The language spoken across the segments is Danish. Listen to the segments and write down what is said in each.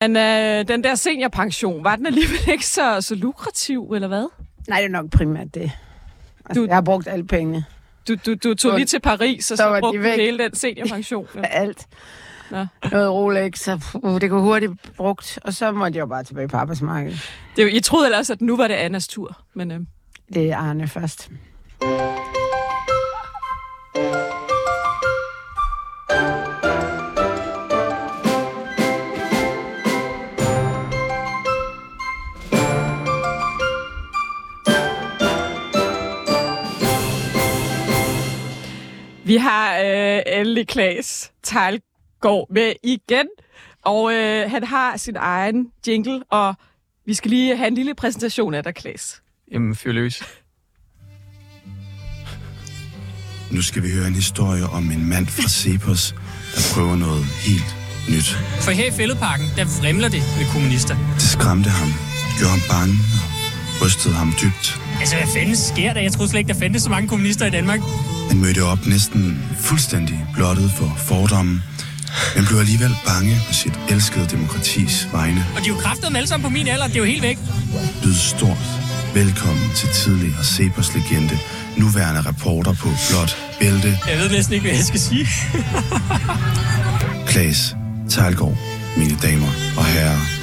Men øh, den der seniorpension, var den alligevel ikke så, så lukrativ, eller hvad? Nej, det er nok primært det. Altså, Du- Jeg har brugt alle pengene. Du, du, du tog Så- lige til Paris, og så så, de brugte væk. hele den seniorpension. Ja. Alt. Nå. Noget Rolex, så uh, det går hurtigt brugt. Og så måtte jeg jo bare tilbage på arbejdsmarkedet. Det, I troede ellers, at nu var det Annas tur. Men øh, Det er Arne først. Vi har øh, endelig Klaas Tejlgaard med igen. Og øh, han har sin egen jingle, og vi skal lige have en lille præsentation af dig, Klaas. Jamen, fyr løs. Nu skal vi høre en historie om en mand fra Cepos, der prøver noget helt nyt. For her i Fælledparken, der vrimler det med kommunister. Det skræmte ham, gjorde ham bange og rystede ham dybt. Altså, hvad fanden sker der? Jeg troede slet ikke, der fandtes så mange kommunister i Danmark. Han mødte op næsten fuldstændig blottet for fordommen, men blev alligevel bange på sit elskede demokratis vegne. Og de er jo kraftedeme alle sammen på min alder. Det er jo helt væk. Lyd stort. Velkommen til tidligere Cepos legende, nuværende reporter på Blot Bælte, Jeg ved næsten ikke, hvad jeg skal sige. Klaas Tejlgaard, mine damer og herrer.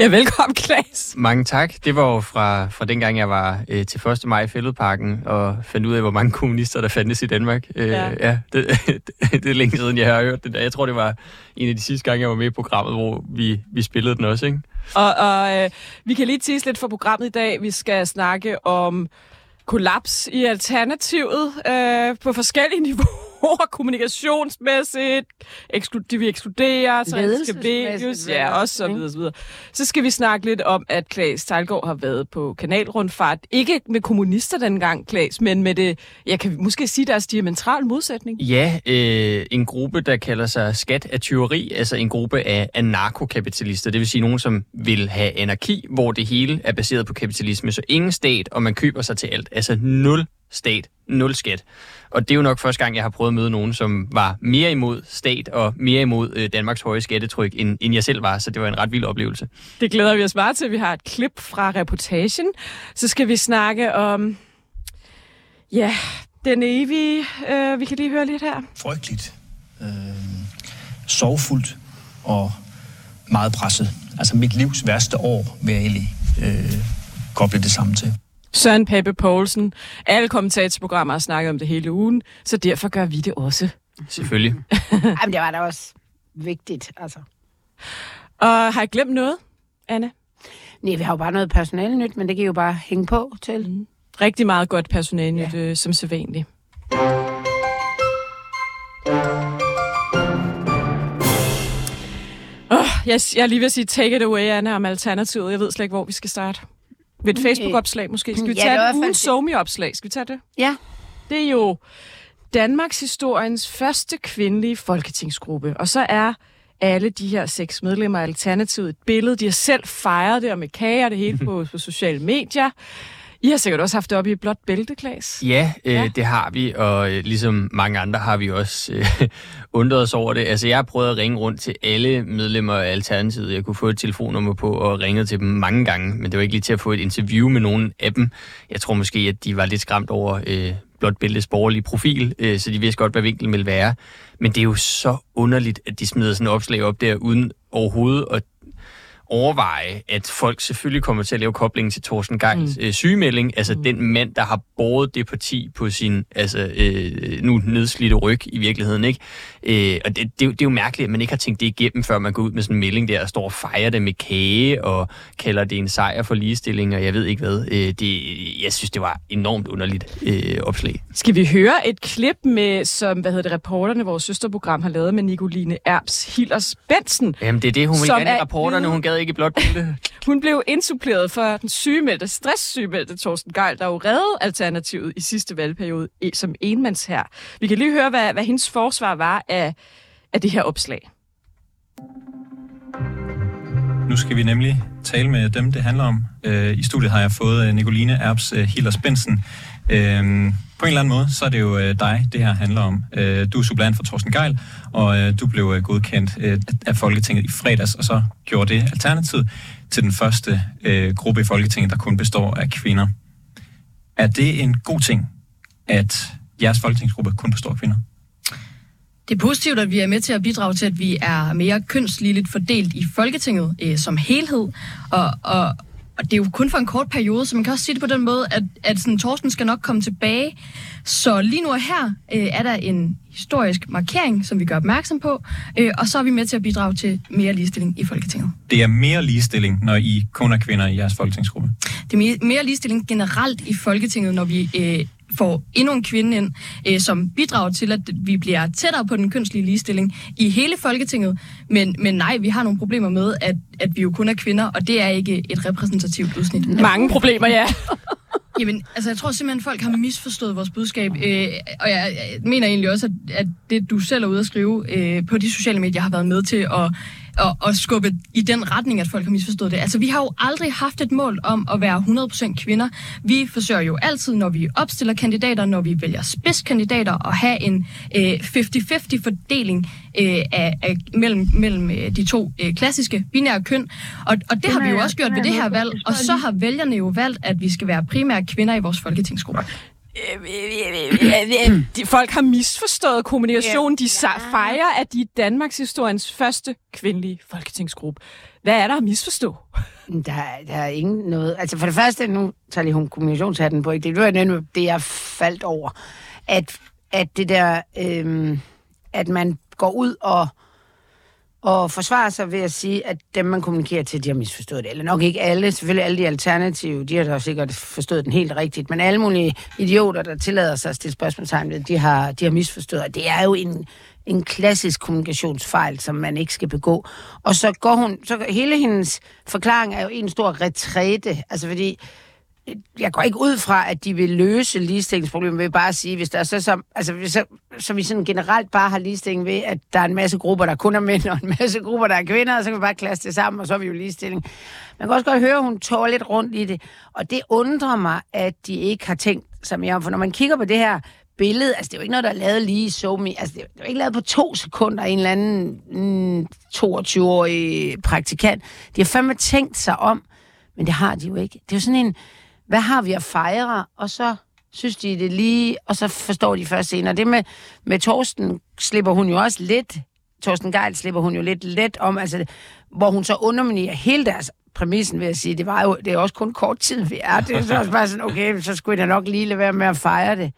Ja, velkommen, Klaas. Mange tak. Det var jo fra, fra dengang, jeg var øh, til 1. maj i Fælledparken og fandt ud af, hvor mange kommunister, der fandtes i Danmark. Øh, Ja. ja det, det, er længe siden, jeg har hørt det der. Jeg tror, det var en af de sidste gange, jeg var med i programmet, hvor vi, vi spillede den også, ikke? Og, og øh, vi kan lige tease lidt for programmet i dag. Vi skal snakke om kollaps i Alternativet øh, på forskellige niveauer, kommunikationsmæssigt, eksklu- de vil ekskludere, så skal vel ja, også, også så videre, så videre. Så skal vi snakke lidt om, at Klaas Tejlgaard har været på kanalrundfart. Ikke med kommunister dengang, Klaas, men med det, jeg kan måske sige, deres diametral modsætning. Ja, øh, en gruppe, der kalder sig Skat af Tyveri, altså en gruppe af anarkokapitalister, det vil sige nogen, som vil have anarki, hvor det hele er baseret på kapitalisme, så ingen stat, og man køber sig til alt. Altså nul stat, nul skat. Og det er jo nok første gang, jeg har prøvet at møde nogen, som var mere imod stat og mere imod øh, Danmarks høje skattetryk, end, end jeg selv var, så det var en ret vild oplevelse. Det glæder vi os meget til. Vi har et klip fra reportagen. Så skal vi snakke om... Ja, den evige... Øh, vi kan lige høre lidt her. frygteligt, øh, sorgfuldt og meget presset. Altså mit livs værste år vil jeg egentlig øh, koble det sammen til. Søren Pape Poulsen. Alle kommentatorprogrammer har snakket om det hele ugen, så derfor gør vi det også. Selvfølgelig. Jamen, det var da også vigtigt, altså. Og har jeg glemt noget, Anna? Nej, vi har jo bare noget personale nyt, men det kan I jo bare hænge på til. Rigtig meget godt personale, ja. øh, som sædvanligt. Oh, jeg, jeg er lige ved at sige, take it away, Anna, om alternativet. Jeg ved slet ikke, hvor vi skal starte. Ved et Facebook-opslag måske. Skal vi Ja, tage et det. somi-opslag? Skal vi tage det? Ja. Det er jo Danmarks historiens første kvindelige folketingsgruppe. Og så er alle de her seks medlemmer af Alternativet et billede. De har selv fejret det, og med kager og det hele på, på sociale medier. I har sikkert også haft det oppe i et blåt bælte, Klaas. Ja, øh, Ja. det har vi, og øh, ligesom mange andre har vi også øh, undret os over det. Altså, jeg har prøvet at ringe rundt til alle medlemmer af Alternativet. Jeg kunne få et telefonnummer på og ringet til dem mange gange, men det var ikke lige til at få et interview med nogen af dem. Jeg tror måske, at de var lidt skræmt over øh, blot bæltes borgerlige profil, øh, så de vidste godt, hvad vinklen ville være. Men det er jo så underligt, at de smider sådan et opslag op der, uden overhovedet at overveje, at folk selvfølgelig kommer til at lave koblingen til Thorsten Geils mm. øh, sygemelding, altså mm. den mand, der har båret det parti på sin altså, øh, nu nedslidte ryg i virkeligheden. ikke. Øh, og det, det, er jo- det er jo mærkeligt, at man ikke har tænkt det igennem, før man går ud med sådan en melding der og står og fejrer det med kage og kalder det en sejr for ligestilling, og jeg ved ikke hvad. Øh, det, jeg synes, det var enormt underligt øh, opslag. Skal vi høre et klip med, som hvad hedder det, reporterne, vores søsterprogram har lavet med Nicoline Erbs Hillers Bensen. Jamen, det er det, hun vil gerne er rapporterne. Hun gad ikke i blot billede. Hun blev indsuppleret for den sygemeldte, stresssygemeldte Thorsten Geil, der jo reddede Alternativet i sidste valgperiode som enmands her. Vi kan lige høre, hvad, hvad hendes forsvar var af, af det her opslag. Nu skal vi nemlig tale med dem, det handler om. Øh, I studiet har jeg fået øh, Nicoline Erbs øh, Hillers Bensen. Øhm, på en eller anden måde, så er det jo øh, dig, det her handler om. Øh, du er supplant for Thorsten Geil, og øh, du blev øh, godkendt øh, af Folketinget i fredags, og så gjorde det Alternativet til den første øh, gruppe i Folketinget, der kun består af kvinder. Er det en god ting, at jeres folketingsgruppe kun består af kvinder? Det er positivt, at vi er med til at bidrage til, at vi er mere kønsligeligt fordelt i Folketinget øh, som helhed. Og, og, og det er jo kun for en kort periode, så man kan også sige det på den måde, at, at sådan, Torsten skal nok komme tilbage. Så lige nu og her øh, er der en historisk markering, som vi gør opmærksom på, øh, og så er vi med til at bidrage til mere ligestilling i Folketinget. Det er mere ligestilling, når I kun er kvinder i jeres folketingsgruppe. Det er mere, ligestilling generelt i Folketinget, når vi øh, får endnu en kvinde ind, øh, som bidrager til, at vi bliver tættere på den kønslige ligestilling i hele Folketinget. Men, men nej, vi har nogle problemer med, at, at vi jo kun er kvinder, og det er ikke et repræsentativt udsnit. Mange problemer, ja. Jamen, altså jeg tror simpelthen, at folk har misforstået vores budskab, øh, og jeg, jeg mener egentlig også, at, at det du selv er ude at skrive øh, på de sociale medier har været med til at, at, at skubbe i den retning, at folk har misforstået det. Altså vi har jo aldrig haft et mål om at være 100% kvinder. Vi forsøger jo altid, når vi opstiller kandidater, når vi vælger spidskandidater, at have en øh, 50-50 fordeling øh, af, af, mellem, mellem øh, de to øh, klassiske binære køn. Og, og det har vi jo også gjort ved det her valg, og så har vælgerne jo valgt, at vi skal være primære kvinder i vores folketingsgruppe. De, folk har misforstået kommunikationen. De fejrer, at de er Danmarks historiens første kvindelige folketingsgruppe. Hvad er der at misforstå? Der, er- der er ingen noget. Altså for det første, nu tager lige hun kommunikationshatten på, ikke? det nemlig det, jeg faldt over. At, at det der, øhm, at man går ud og, og forsvarer sig ved at sige, at dem, man kommunikerer til, de har misforstået det. Eller nok ikke alle, selvfølgelig alle de alternative, de har da sikkert forstået den helt rigtigt, men alle mulige idioter, der tillader sig at stille spørgsmålstegn ved, de har, de har misforstået. Og det er jo en, en klassisk kommunikationsfejl, som man ikke skal begå. Og så går hun, så hele hendes forklaring er jo en stor retræte, altså fordi jeg går ikke ud fra, at de vil løse ligestillingsproblemet ved bare at sige, hvis der er så, som, altså, hvis så, så vi sådan generelt bare har ligestilling ved, at der er en masse grupper, der kun er mænd, og en masse grupper, der er kvinder, og så kan vi bare klasse det sammen, og så er vi jo ligestilling. Man kan også godt høre, at hun tår lidt rundt i det, og det undrer mig, at de ikke har tænkt sig mere om, for når man kigger på det her billede, altså det er jo ikke noget, der er lavet lige i SoMe, altså det er jo ikke lavet på to sekunder en eller anden mm, 22-årig praktikant. De har fandme tænkt sig om, men det har de jo ikke. Det er jo sådan en, hvad har vi at fejre? Og så synes de det lige, og så forstår de først senere. Det med, med Torsten slipper hun jo også lidt, Torsten Geil slipper hun jo lidt let om, altså, hvor hun så underminerer hele deres præmissen ved at sige, det var jo det er også kun kort tid, vi er. Det er så også bare sådan, okay, så skulle jeg da nok lige lade være med at fejre det.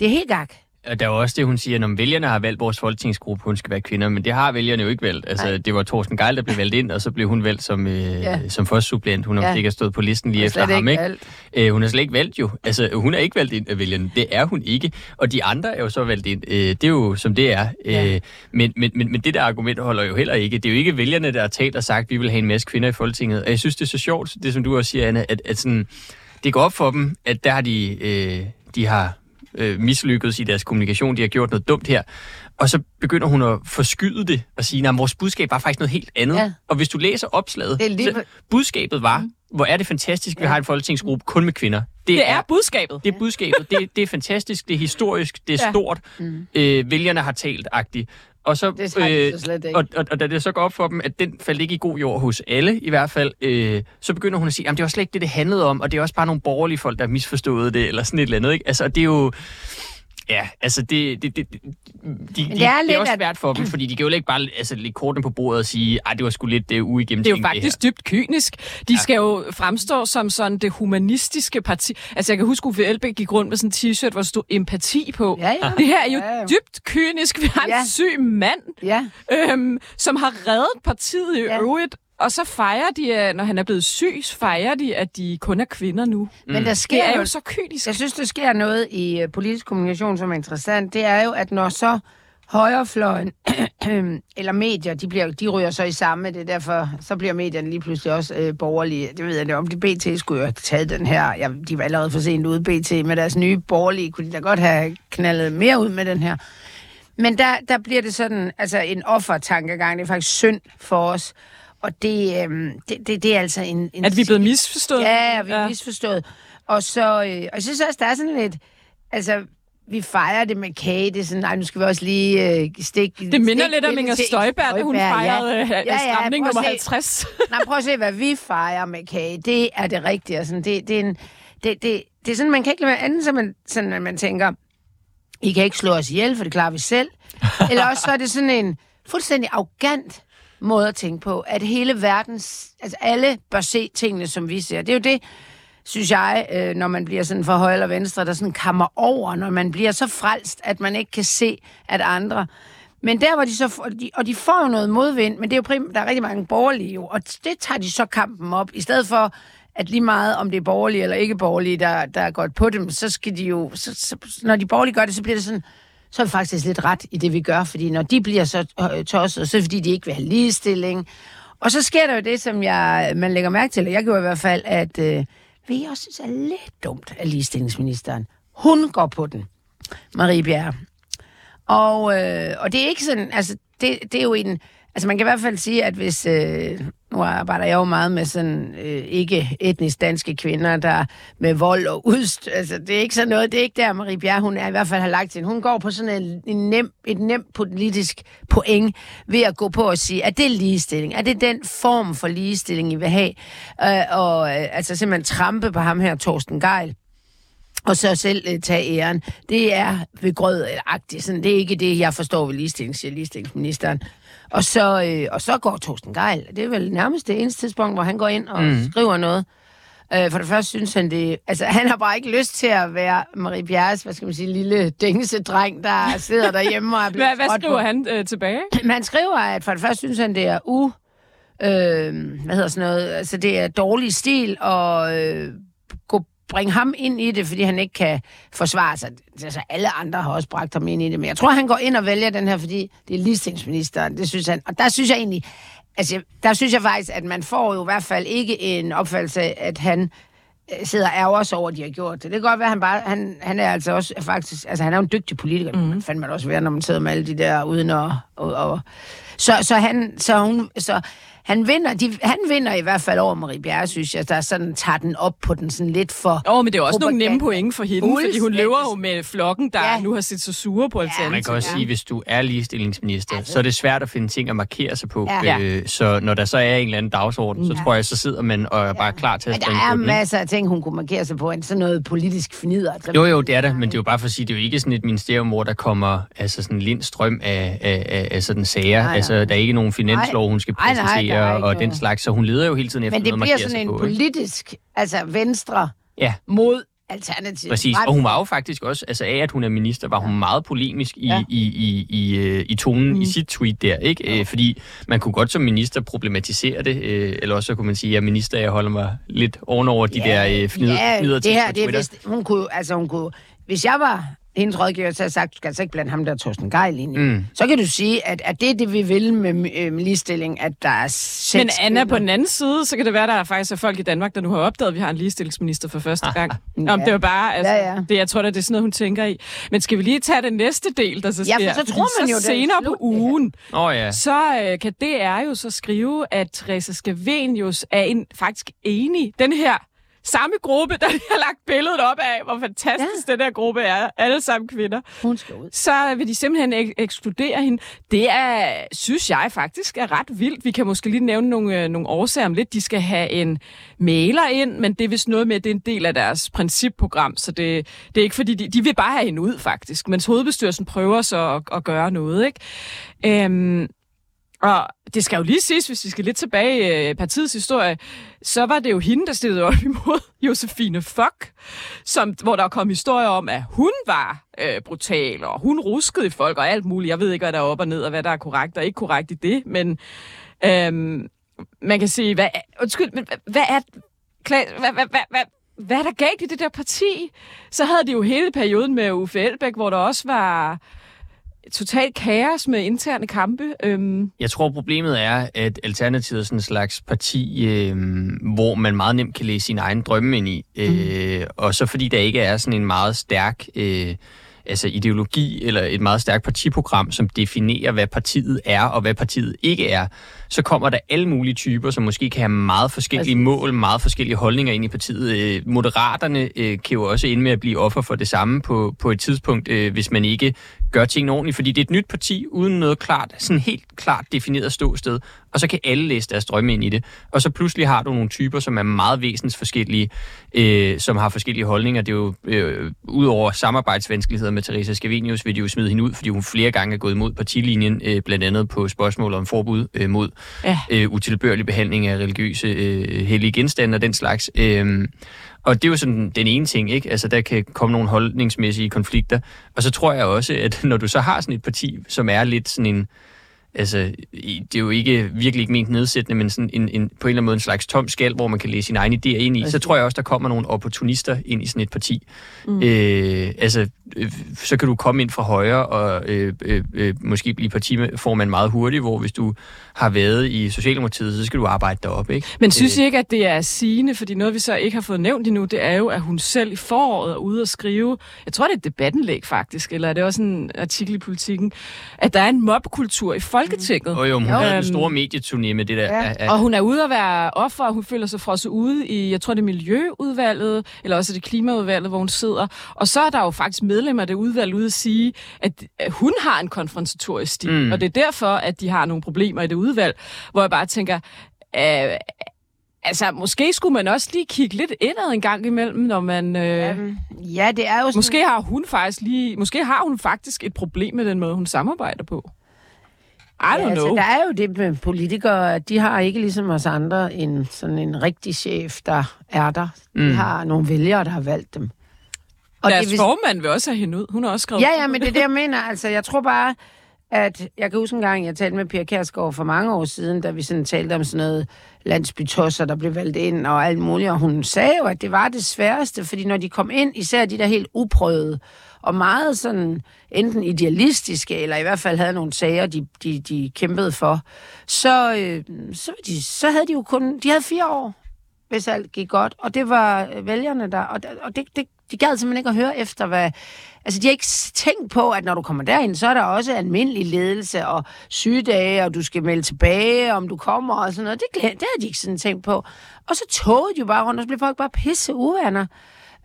Det er helt gak. Og der er også det, hun siger, at vælgerne har valgt vores folketingsgruppe, hun skal være kvinder, men det har vælgerne jo ikke valgt. Altså, Nej. det var Thorsten Geil, der blev valgt ind, og så blev hun valgt som, øh, Ja. ja. som første suppleant. Hun har Ja. ja. ikke stået på listen lige er efter ham, ikke valgt. Øh, hun er slet ikke valgt jo. Altså, hun er ikke valgt ind af vælgerne. Det er hun ikke. Og de andre er jo så valgt ind. Øh, det er jo, som det er. Ja. Øh, men, men, men, men det der argument holder jo heller ikke. Det er jo ikke vælgerne, der har talt og sagt, vi vil have en masse kvinder i Folketinget. Og jeg synes, det er så sjovt, det som du også siger, Anna, at, at sådan, det går op for dem, at der har de, øh, de har øh, mislykkedes i deres kommunikation, de har gjort noget dumt her. Og så begynder hun at forskyde det og sige, at vores budskab var faktisk noget helt andet. Ja. Og hvis du læser opslaget, Det er lige så budskabet var, hvor er det fantastisk, vi har en folketingsgruppe kun med kvinder. Det er budskabet. det er budskabet. Det, det er fantastisk, det er historisk, det er Ja. ja. stort. Mm. Øh, vælgerne har talt-agtigt. Og, så, Det de så slet ikke. og, og, og da det så går op for dem, at den faldt ikke i god jord hos alle i hvert fald, øh, så begynder hun at sige, at det var slet ikke det, det handlede om, og det er også bare nogle borgerlige folk, der har misforstået det, eller sådan et eller andet. Ikke? Altså, det er jo... Ja, altså det, det, det, de, de, det er det, er, det er også at- svært for dem, fordi de kan jo ikke bare altså, lægge kortene på bordet og sige, at det var sgu lidt uh, Det er jo uigennemtænkt faktisk dybt kynisk. De ja. skal jo fremstå som sådan det humanistiske parti. Altså, jeg kan huske, Uffe Elbæk gik rundt med sådan en t-shirt, hvor der stod empati på. Ja, ja. Det her er jo Ja, ja. dybt kynisk. Vi har en Ja. syg mand, Ja. øhm, som har reddet partiet i Ja. øvrigt. Og så fejrer de, når han er blevet syg, fejrer de, at de kun er kvinder nu. Men der sker Det er jo jo så kynisk. Jeg synes, der sker noget i øh, politisk kommunikation, som er interessant. Det er jo, at når så højrefløjen eller medier, de, bliver, de ryger så i samme. Det er derfor, så bliver medierne lige pludselig også øh, borgerlige. Det ved jeg det om. De BT skulle jo have taget den her. Ja, de var allerede for sent ude, BT, med deres nye borgerlige. Kunne de da godt have knaldet mere ud med den her. Men der, der bliver det sådan, altså en offertankegang. Det er faktisk synd for os. Og det, øhm, det, det, det er altså en... en At vi er blevet misforstået. Ja, vi er Ja. misforstået. Og så, øh, og jeg synes også, der er sådan lidt, altså, vi fejrer det med kage. Det er sådan, nej, nu skal vi også lige øh, stikke... Det minder stik lidt om Inger Støjberg, da hun fejrede ja. Ja, ja, stramning nummer at se. 50. Nej, prøv at se, hvad vi fejrer med kage. Det er det rigtige. Altså, det, det, er en, det, det, det er sådan, man kan ikke lade være andet, så man, sådan, at man tænker, I kan ikke slå os ihjel, for det klarer vi selv. Eller også så er det sådan en fuldstændig arrogant måde at tænke på, at hele verdens, altså alle bør se tingene, som vi ser. Det er jo det, synes jeg, øh, når man bliver sådan for højre eller venstre, der sådan kammer over, når man bliver så frelst, at man ikke kan se, at andre... Men der hvor de så får, de, og de får jo noget modvind, men det er jo prim, der er rigtig mange borgerlige jo, og det tager de så kampen op, i stedet for, at lige meget om det er borgerlige eller ikke borgerlige, der, der er godt på dem, så skal de jo, så, så, når de borgerlige gør det, så bliver det sådan, så er vi faktisk lidt ret i det, vi gør, fordi når de bliver så tosset, så er det fordi, de ikke vil have ligestilling. Og så sker der jo det, som jeg, man lægger mærke til, og jeg gjorde i hvert fald, at øh, vi også synes er lidt dumt af ligestillingsministeren. Hun går på den, Marie Bjerre. Og, øh, og det er ikke sådan, altså, det, det er jo en, altså man kan i hvert fald sige, at hvis, øh, nu arbejder jeg jo meget med sådan, øh, ikke etnisk danske kvinder, der med vold og udst, altså det er ikke sådan noget, det er ikke der, Marie Bjerre, hun er i hvert fald har lagt til. Hun går på sådan en, en nem, et nemt politisk point ved at gå på og sige, at det ligestilling, er det den form for ligestilling, I vil have, øh, og øh, altså simpelthen trampe på ham her, Torsten Geil, og så selv øh, tage æren. Det er ved grød-agtigt. Sådan, det er ikke det, jeg forstår ved ligestilling, siger ligestillingsministeren. Og så, øh, og så går Torsten Geil. Det er vel nærmest det eneste tidspunkt, hvor han går ind og mm. skriver noget. Øh, for det første synes han det... Altså, han har bare ikke lyst til at være Marie Bjerres, hvad skal man sige, lille dængsedreng, der sidder derhjemme og er blevet Hvad, hvad skriver på. han øh, tilbage? Men han skriver, at for det første synes han, det er u... Øh, hvad hedder sådan noget? Altså, det er dårlig stil og øh, gå, bringe ham ind i det, fordi han ikke kan forsvare sig. Altså, alle andre har også bragt ham ind i det, men jeg tror, han går ind og vælger den her, fordi det er ligestillingsministeren. Det synes han. Og der synes jeg egentlig... Altså, der synes jeg faktisk, at man får jo i hvert fald ikke en opfattelse af, at han øh, sidder og ærger sig over, at de har gjort det. Det kan godt være, at han bare... Han, han er altså også faktisk... Altså, han er jo en dygtig politiker. Mm. Man fandt man også være, når man sidder med alle de der uden at... Og, og, så, så, han, så, hun, så han vinder, de, han vinder i hvert fald over Marie Bjerre, synes jeg, der sådan tager den op på den sådan lidt for... Åh, oh, men det er også nogle propaganda. nemme point for hende, fordi hun lever jo med flokken, der Ja. ja. nu har set så sure på alternativet. Man kan også Ja. sige, hvis du er ligestillingsminister, så er det svært at finde ting at markere sig på. Ja. Øh, så når der så er en eller anden dagsorden, så tror jeg, så sidder man og er bare klar til at Men springe der er på den. masser af ting, hun kunne markere sig på, end sådan noget politisk fnider. Altså, Jo, jo, det er der, men det er jo bare for at sige, det er jo ikke sådan et ministerium, hvor der kommer altså sådan en lindstrøm af, af, af, af sådan sager. Nej, nej. Altså, der er ikke nogen finanslov, hun skal Nej, nej, præsentere ikke og den slags, så hun leder jo hele tiden efter Men det noget bliver sådan en på. ikke? politisk, altså venstre Ja, mod alternativ. præcis. Og hun var jo faktisk også, altså af at hun er minister, var hun meget polemisk i, Ja. ja. i, i, i, øh, i tonen mm. i sit tweet der, ikke? Øh, Fordi man kunne godt som minister problematisere det, øh, eller også så kunne man sige, at er minister, jeg holder mig lidt ovenover de der øh, fnider, ja, fnider det her, det er vist, hun kunne, altså hun kunne, hvis jeg var hendes rådgiver, så jeg sagt, du skal altså ikke blande ham der Torsten Geil ind i. Mm. Så kan du sige, at, at det er det, vi vil med, øh, med ligestilling, at der er seks Men Anna, på den anden side, så kan det være, at der er faktisk er folk i Danmark, der nu har opdaget, at vi har en ligestillingsminister for første gang. Ja. Om det var bare, altså, Ja, ja. Det, jeg tror da, det er sådan noget, hun tænker i. Men skal vi lige tage den næste del, der så Ja, sker? for så tror man jo, det er senere slut, på ugen, Åh oh, ja. så øh, kan DR jo så skrive, at Teresa Scavenius er en, faktisk enig. Den her samme gruppe, der har lagt billedet op af, hvor fantastisk ja. den her gruppe er. Alle sammen kvinder. Hun skal ud. Så vil de simpelthen ek- ekskludere hende. Det er, synes jeg faktisk, er ret vildt. Vi kan måske lige nævne nogle, øh, nogle årsager om lidt. De skal have en mailer ind, men det er vist noget med, at det er en del af deres principprogram, så det, det er ikke fordi, de, de vil bare have hende ud faktisk, mens hovedbestyrelsen prøver så at, at gøre noget, ikke? Øhm, og det skal jo lige siges, hvis vi skal lidt tilbage i partiets historie, så var det jo hende, der stillede op imod Josefine Fock, som, hvor der kom historier om, at hun var øh, brutal, og hun ruskede folk og alt muligt. Jeg ved ikke, hvad der er op og ned, og hvad der er korrekt og ikke korrekt i det, men øhm, man kan sige, hvad, undskyld, men hvad, hvad er... Hvad, hvad, hvad, hvad, hvad er der galt i det der parti? Så havde de jo hele perioden med Uffe Elbæk, hvor der også var totalt kaos med interne kampe. Øhm, Jeg tror, problemet er, at Alternativet er sådan en slags parti, øh, hvor man meget nemt kan læse sine egne drømme ind i. Øh, og så fordi der ikke er sådan en meget stærk øh, altså ideologi eller et meget stærkt partiprogram, som definerer, hvad partiet er og hvad partiet ikke er, så kommer der alle mulige typer, som måske kan have meget forskellige mål, meget forskellige holdninger ind i partiet. Øh, Moderaterne øh, kan jo også ind med at blive offer for det samme på, på et tidspunkt, øh, hvis man ikke gør tingene ordentligt, fordi det er et nyt parti uden noget klart, sådan helt klart defineret ståsted, og så kan alle læse deres drømme ind i det. Og så pludselig har du nogle typer, som er meget væsensforskellige, øh, som har forskellige holdninger. Det er jo, øh, ud over samarbejdsvanskeligheder med Teresa Scavenius, vil de jo smide hende ud, fordi hun flere gange er gået imod partilinjen, øh, blandt andet på spørgsmål om forbud øh, mod Ja. øh, utilbørlig behandling af religiøse øh, hellige genstande og den slags. Øh, og det er jo sådan den ene ting, ikke? Altså, der kan komme nogle holdningsmæssige konflikter. Og så tror jeg også, at når du så har sådan et parti, som er lidt sådan en... Altså, det er jo ikke virkelig ikke ment nedsættende, men sådan en, en, på en eller anden måde en slags tom skal, hvor man kan læse sine egne idéer ind i. Så tror jeg også, der kommer nogle opportunister ind i sådan et parti. Mm. Øh, altså, øh, så kan du komme ind fra højre og øh, øh, øh, måske blive partiformand meget hurtigt, hvor hvis du har været i Socialdemokratiet, så skal du arbejde derop, ikke? Men synes I ikke, at det er sigende? Fordi noget, vi så ikke har fået nævnt endnu, det er jo, at hun selv i foråret er ude og skrive, jeg tror, det er et debattenlæg faktisk, eller er det også en artikel i politikken, at der er en mobkultur i Folketinget. Og jo, hun Jo. havde en Øhm, stor medieturné med det der. ja. Og hun er ude at være offer, og hun føler sig frosset ude i, jeg tror det er Miljøudvalget, eller også det Klimaudvalget, hvor hun sidder. Og så er der jo faktisk medlemmer af det udvalg ude at sige, at at hun har en konfrontatorisk stil, Mm. mm. og det er derfor, at de har nogle problemer i det udvalg, hvor jeg bare tænker, øh, altså måske skulle man også lige kigge lidt indad en gang imellem, når man... Øh, Ja, det er jo sådan... Måske har hun faktisk lige, måske har hun faktisk et problem med den måde, hun samarbejder på. I don't ja, altså, know. der er jo det med politikere, at de har ikke ligesom os andre en, sådan en rigtig chef, der er der. De Mm. har nogle vælgere, der har valgt dem. Og Deres det vil- formand vil også have hende ud. Hun har også skrevet... Ja, ja, men det er det, jeg mener. Altså, jeg tror bare, at jeg kan huske en gang, jeg talte med Pia Kærsgaard for mange år siden, da vi sådan talte om sådan noget landsbytosser, der blev valgt ind og alt muligt, og hun sagde jo, at det var det sværeste, fordi når de kom ind, især de der helt uprøvede, og meget sådan enten idealistiske, eller i hvert fald havde nogle sager, de, de, de kæmpede for, så, øh, så, de, så havde de jo kun, de havde fire år, hvis alt gik godt, og det var vælgerne der, og, og det, det, de gad simpelthen ikke at høre efter, hvad... Altså, de har ikke tænkt på, at når du kommer derind, så er der også almindelig ledelse og sygedage, og du skal melde tilbage, om du kommer og sådan noget. Det, det har de ikke sådan tænkt på. Og så togede de jo bare rundt, og så blev folk bare pisse uvenner.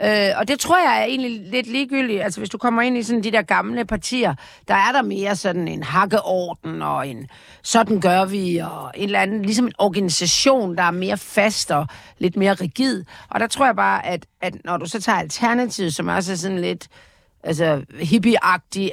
Øh, og det tror jeg er egentlig lidt ligegyldigt. Altså, hvis du kommer ind i sådan de der gamle partier, der er der mere sådan en hakkeorden og en sådan gør vi, og en eller anden, ligesom en organisation, der er mere fast og lidt mere rigid. Og der tror jeg bare, at, at når du så tager Alternativet, som også er sådan lidt altså hippie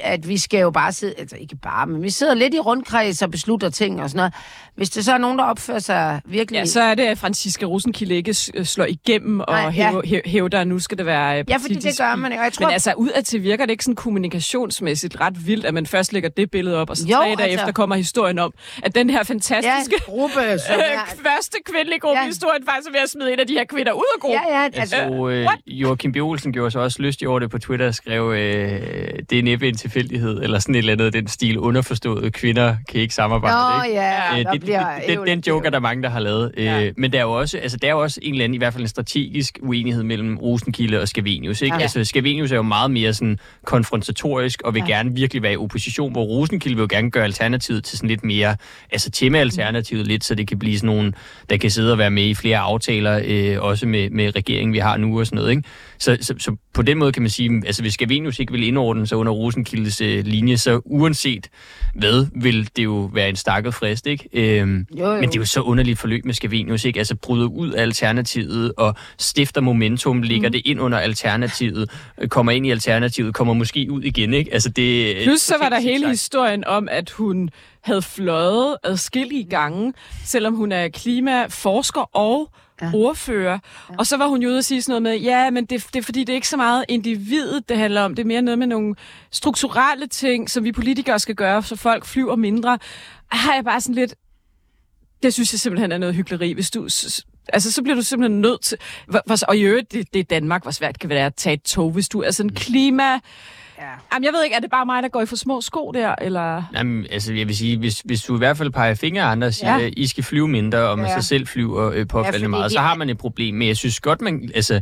at vi skal jo bare sidde, altså ikke bare, men vi sidder lidt i rundkreds og beslutter ting og sådan noget. Hvis det så er nogen, der opfører sig virkelig... Ja, så er det, at Franziska Rosenkilde ikke øh, slår igennem og Nej, ja. hæver, hæ- hævder, at nu skal det være øh, Ja, fordi det gør man, og jeg tror... Men altså, udadtil virker det ikke sådan kommunikationsmæssigt ret vildt, at man først lægger det billede op, og så Jo, tre dage altså- efter kommer historien om, at den her ja, fantastiske en gruppe, som er, første kvindelige gruppe Ja. ja. historien faktisk er ved at smide en af de her kvinder ud af gruppen. ja, ja, Altså, altså, og, øh, Joachim B. Olsen gjorde sig også lystig over det på Twitter og skrev, øh, det er næppe en tilfældighed, eller sådan et eller andet den stil, underforstået, kvinder kan ikke samarbejde. Nå, ikke? ja, Øh, der det, bliver det, den, den joke er der mange, der har lavet. Ja. Øh, men der er jo også, altså, der er jo også en eller anden, i hvert fald en strategisk uenighed mellem Rosenkilde og Scavenius. Ikke? Ja. Altså, Scavenius er jo meget mere sådan konfrontatorisk og vil ja. gerne virkelig være i opposition, hvor Rosenkilde vil jo gerne gøre alternativet til sådan lidt mere, altså tema-alternativet lidt, så det kan blive sådan nogen, der kan sidde og være med i flere aftaler, øh, også med, med regeringen, vi har nu og sådan noget. Ikke? Så, så, så på den måde kan man sige, altså hvis Scavenius ikke vil indordne sig under Rosenkildes øh, linje, så uanset hvad, vil det jo være en stakket frist, ikke? Øhm, Jo, jo. Men det er jo så underligt forløb med Scavenius, ikke? Altså bryder ud af Alternativet og stifter momentum, lægger mm. det ind under Alternativet, øh, kommer ind i Alternativet, kommer måske ud igen, ikke? Altså det... Plus så var der hele Sindssygt. historien om, at hun havde fløjet adskillige gange, selvom hun er klimaforsker og ja. ordfører. Ja. Og så var hun jo ude og sige sådan noget med, ja, men det, det er fordi, det er ikke så meget individet, det handler om. Det er mere noget med nogle strukturelle ting, som vi politikere skal gøre, så folk flyver mindre. Har jeg bare sådan lidt... Det synes jeg simpelthen er noget hyggeleri. Hvis du, altså, så bliver du simpelthen nødt til... Og i øvrigt, det, det er Danmark, hvor svært det kan være at tage et tog. Hvis du er sådan klima Jamen, jeg ved ikke, er det bare mig, der går i for små sko der, eller... Jamen, altså, jeg vil sige, hvis, hvis du i hvert fald peger fingre af andre og siger, Ja. ja. I skal flyve mindre, og man Ja. ja. så selv flyver øh, påfaldende ja, meget, så har man et problem. Men jeg synes godt, man... Altså,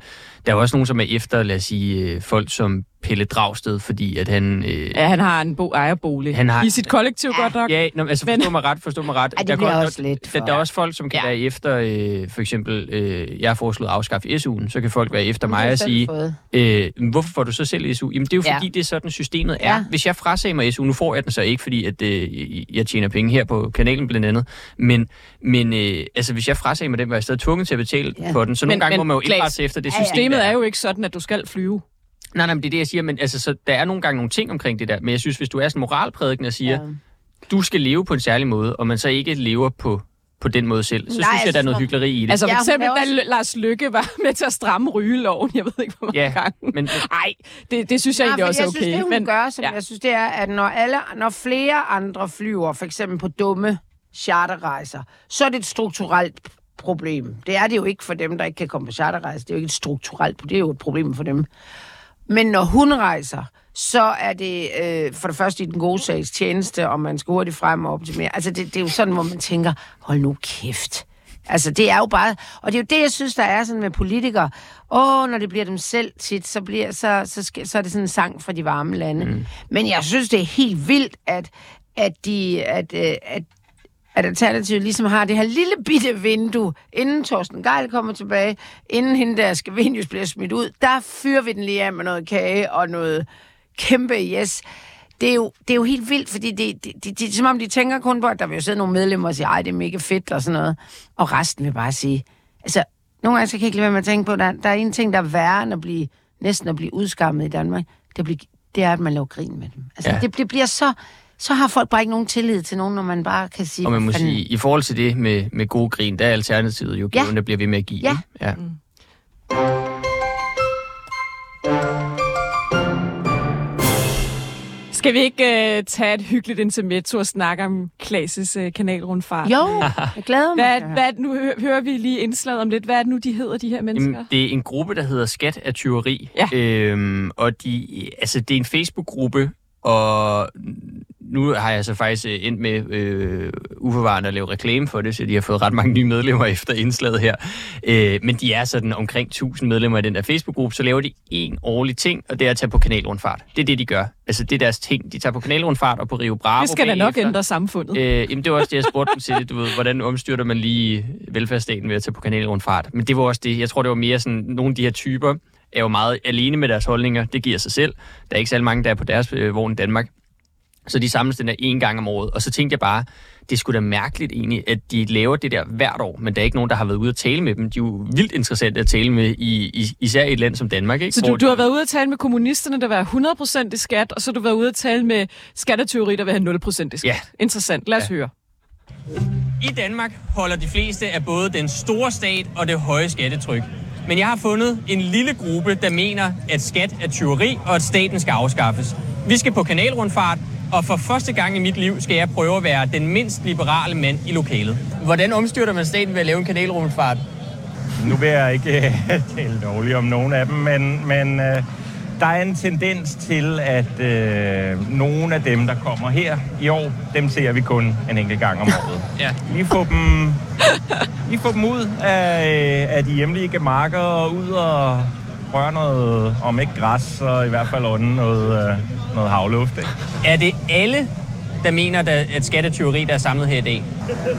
der er jo også nogen, som er efter, lad os sige, øh, folk som Pelle Dragsted, fordi at han... Øh, Ja, han har en bo ejerbolig. Han har- I sit kollektiv ja. godt nok. Ja, nå, altså Men- forstå mig ret, forstå mig ret. Ej, det der, også lidt der, for- der er også folk, som kan Ja. ja. være efter, øh, for eksempel, øh, jeg har foreslået at afskaffe SU'en, så kan folk være efter mig og sige, øh, "Men hvorfor får du så selv SU? Jamen det er jo Ja. fordi, det er sådan, systemet er. Ja. Hvis jeg frasagde mig SU, nu får jeg den så ikke, fordi at, øh, jeg tjener penge her på kanalen blandt andet, men, men øh, altså, hvis jeg frasagde mig den, var jeg stadig tvunget til at betale Ja. for den. Så Men- nogle gange men må man jo indrette sig efter det ja, ja. system, Systemet er jo ikke sådan, at du skal flyve. Nej, nej, men det er det, jeg siger, men altså, så, der er nogle gange nogle ting omkring det der, men jeg synes, hvis du er sådan moralprædiken og siger, ja. du skal leve på en særlig måde, og man så ikke lever på, på den måde selv, så Nej, synes jeg, der er noget hyggeleri i det. Altså for Ja, eksempel, også- da Lars Lykke var med til at stramme rygeloven. Jeg ved ikke, hvor mange Ja, gange. men- Nej, det, det synes jeg egentlig fordi også er jeg okay. synes, det hun men, gør, som ja. ja. jeg synes, det er, at når, alle, når flere andre flyver, for eksempel på dumme charterrejser, så er det et strukturelt problem. Det er det jo ikke for dem, der ikke kan komme på charterrejser. Det er jo ikke et strukturelt problem, det er jo et problem for dem. Men når hun rejser, så er det øh, for det første i den gode sags tjeneste, og man skal hurtigt frem og optimere. Altså, det, det er jo sådan, hvor man tænker, hold nu kæft. Altså, det er jo bare... Og det er jo det, jeg synes, der er sådan med politikere. Åh, når det bliver dem selv tit, så, bliver, så, så, skal, så er det sådan en sang fra de varme lande. Mm. Men jeg synes, det er helt vildt, at, at, de, at, øh, at, at Alternativet ligesom har det her lille bitte vindue, inden Torsten Geil kommer tilbage, inden hende der Skavenius bliver smidt ud, der fyrer vi den lige af med noget kage og noget kæmpe yes. Det er jo, det er jo helt vildt, fordi det, det, det, det, er som om de tænker kun på, at der vil jo sidde nogle medlemmer og sige, ej, det er mega fedt og sådan noget. Og resten vil bare sige, altså, nogle gange så kan jeg ikke lade være med at tænke på, at der, der er en ting, der er værre end at blive, næsten at blive udskammet i Danmark. Det, bliver, det er, at man laver grin med dem. Altså, ja. Ja. det, det bliver så, så har folk bare ikke nogen tillid til nogen, når man bare kan sige, Og man må "Hvad fanden?" sige, i forhold til det med, med gode grin, der er alternativet jo Ja. gaven, der bliver ved med at give. Ja. ikke? ja. Skal vi ikke uh, tage et hyggeligt intermezzo og snakke om Klaas' uh, kanalrundfart? Jo, jeg glæder mig. Hvad, hvad, nu hø- hører vi lige indslaget om lidt. Hvad er det nu, de hedder, de her mennesker? Jamen, det er en gruppe, der hedder Skat af Tyveri. Ja. Øhm, og de, altså, det er en Facebook-gruppe, og nu har jeg så faktisk øh, endt med øh, uforvarende at lave reklame for det, så de har fået ret mange nye medlemmer efter indslaget her. Øh, men de er sådan omkring 1000 medlemmer i den der Facebook-gruppe, så laver de en årlig ting, og det er at tage på kanalrundfart. Det er det, de gør. Altså, det er deres ting. De tager på kanalrundfart og på Rio Bravo det skal da nok ændre samfundet. Øh, jamen, det var også det, jeg spurgte dem til. Du ved, hvordan omstyrter man lige velfærdsstaten ved at tage på kanalrundfart? Men det var også det. Jeg tror, det var mere sådan, nogle af de her typer er jo meget alene med deres holdninger. Det giver sig selv. Der er ikke særlig mange, der er på deres øh, vogn i Danmark. Så de samles den der en gang om året. Og så tænkte jeg bare, det skulle da mærkeligt egentlig, at de laver det der hvert år, men der er ikke nogen, der har været ude at tale med dem. De er jo vildt interessante at tale med, i, i, især i et land som Danmark. Ikke? Så du, du har været ude at tale med kommunisterne, der vil have 100% i skat, og så har du været ude at tale med skatteteori, der vil have 0% i skat. Ja. Interessant. Lad os Ja. høre. I Danmark holder de fleste af både den store stat og det høje skattetryk. Men jeg har fundet en lille gruppe, der mener, at skat er tyveri, og at staten skal afskaffes. Vi skal på kanalrundfart, og for første gang i mit liv skal jeg prøve at være den mindst liberale mand i lokalet. Hvordan omstyrter man staten ved at lave en kanalrundfart? Nu vil jeg ikke tale dårligt om nogen af dem, men, men øh, der er en tendens til, at øh, nogle af dem, der kommer her i år, dem ser vi kun en enkelt gang om året. Ja. Vi får dem, vi får dem ud af, af de hjemlige marker og ud og røre noget, om ikke græs, så i hvert fald ånde noget, øh, noget havluft. Ikke? Er det alle, der mener, at at skat er tyveri, der er samlet her i dag?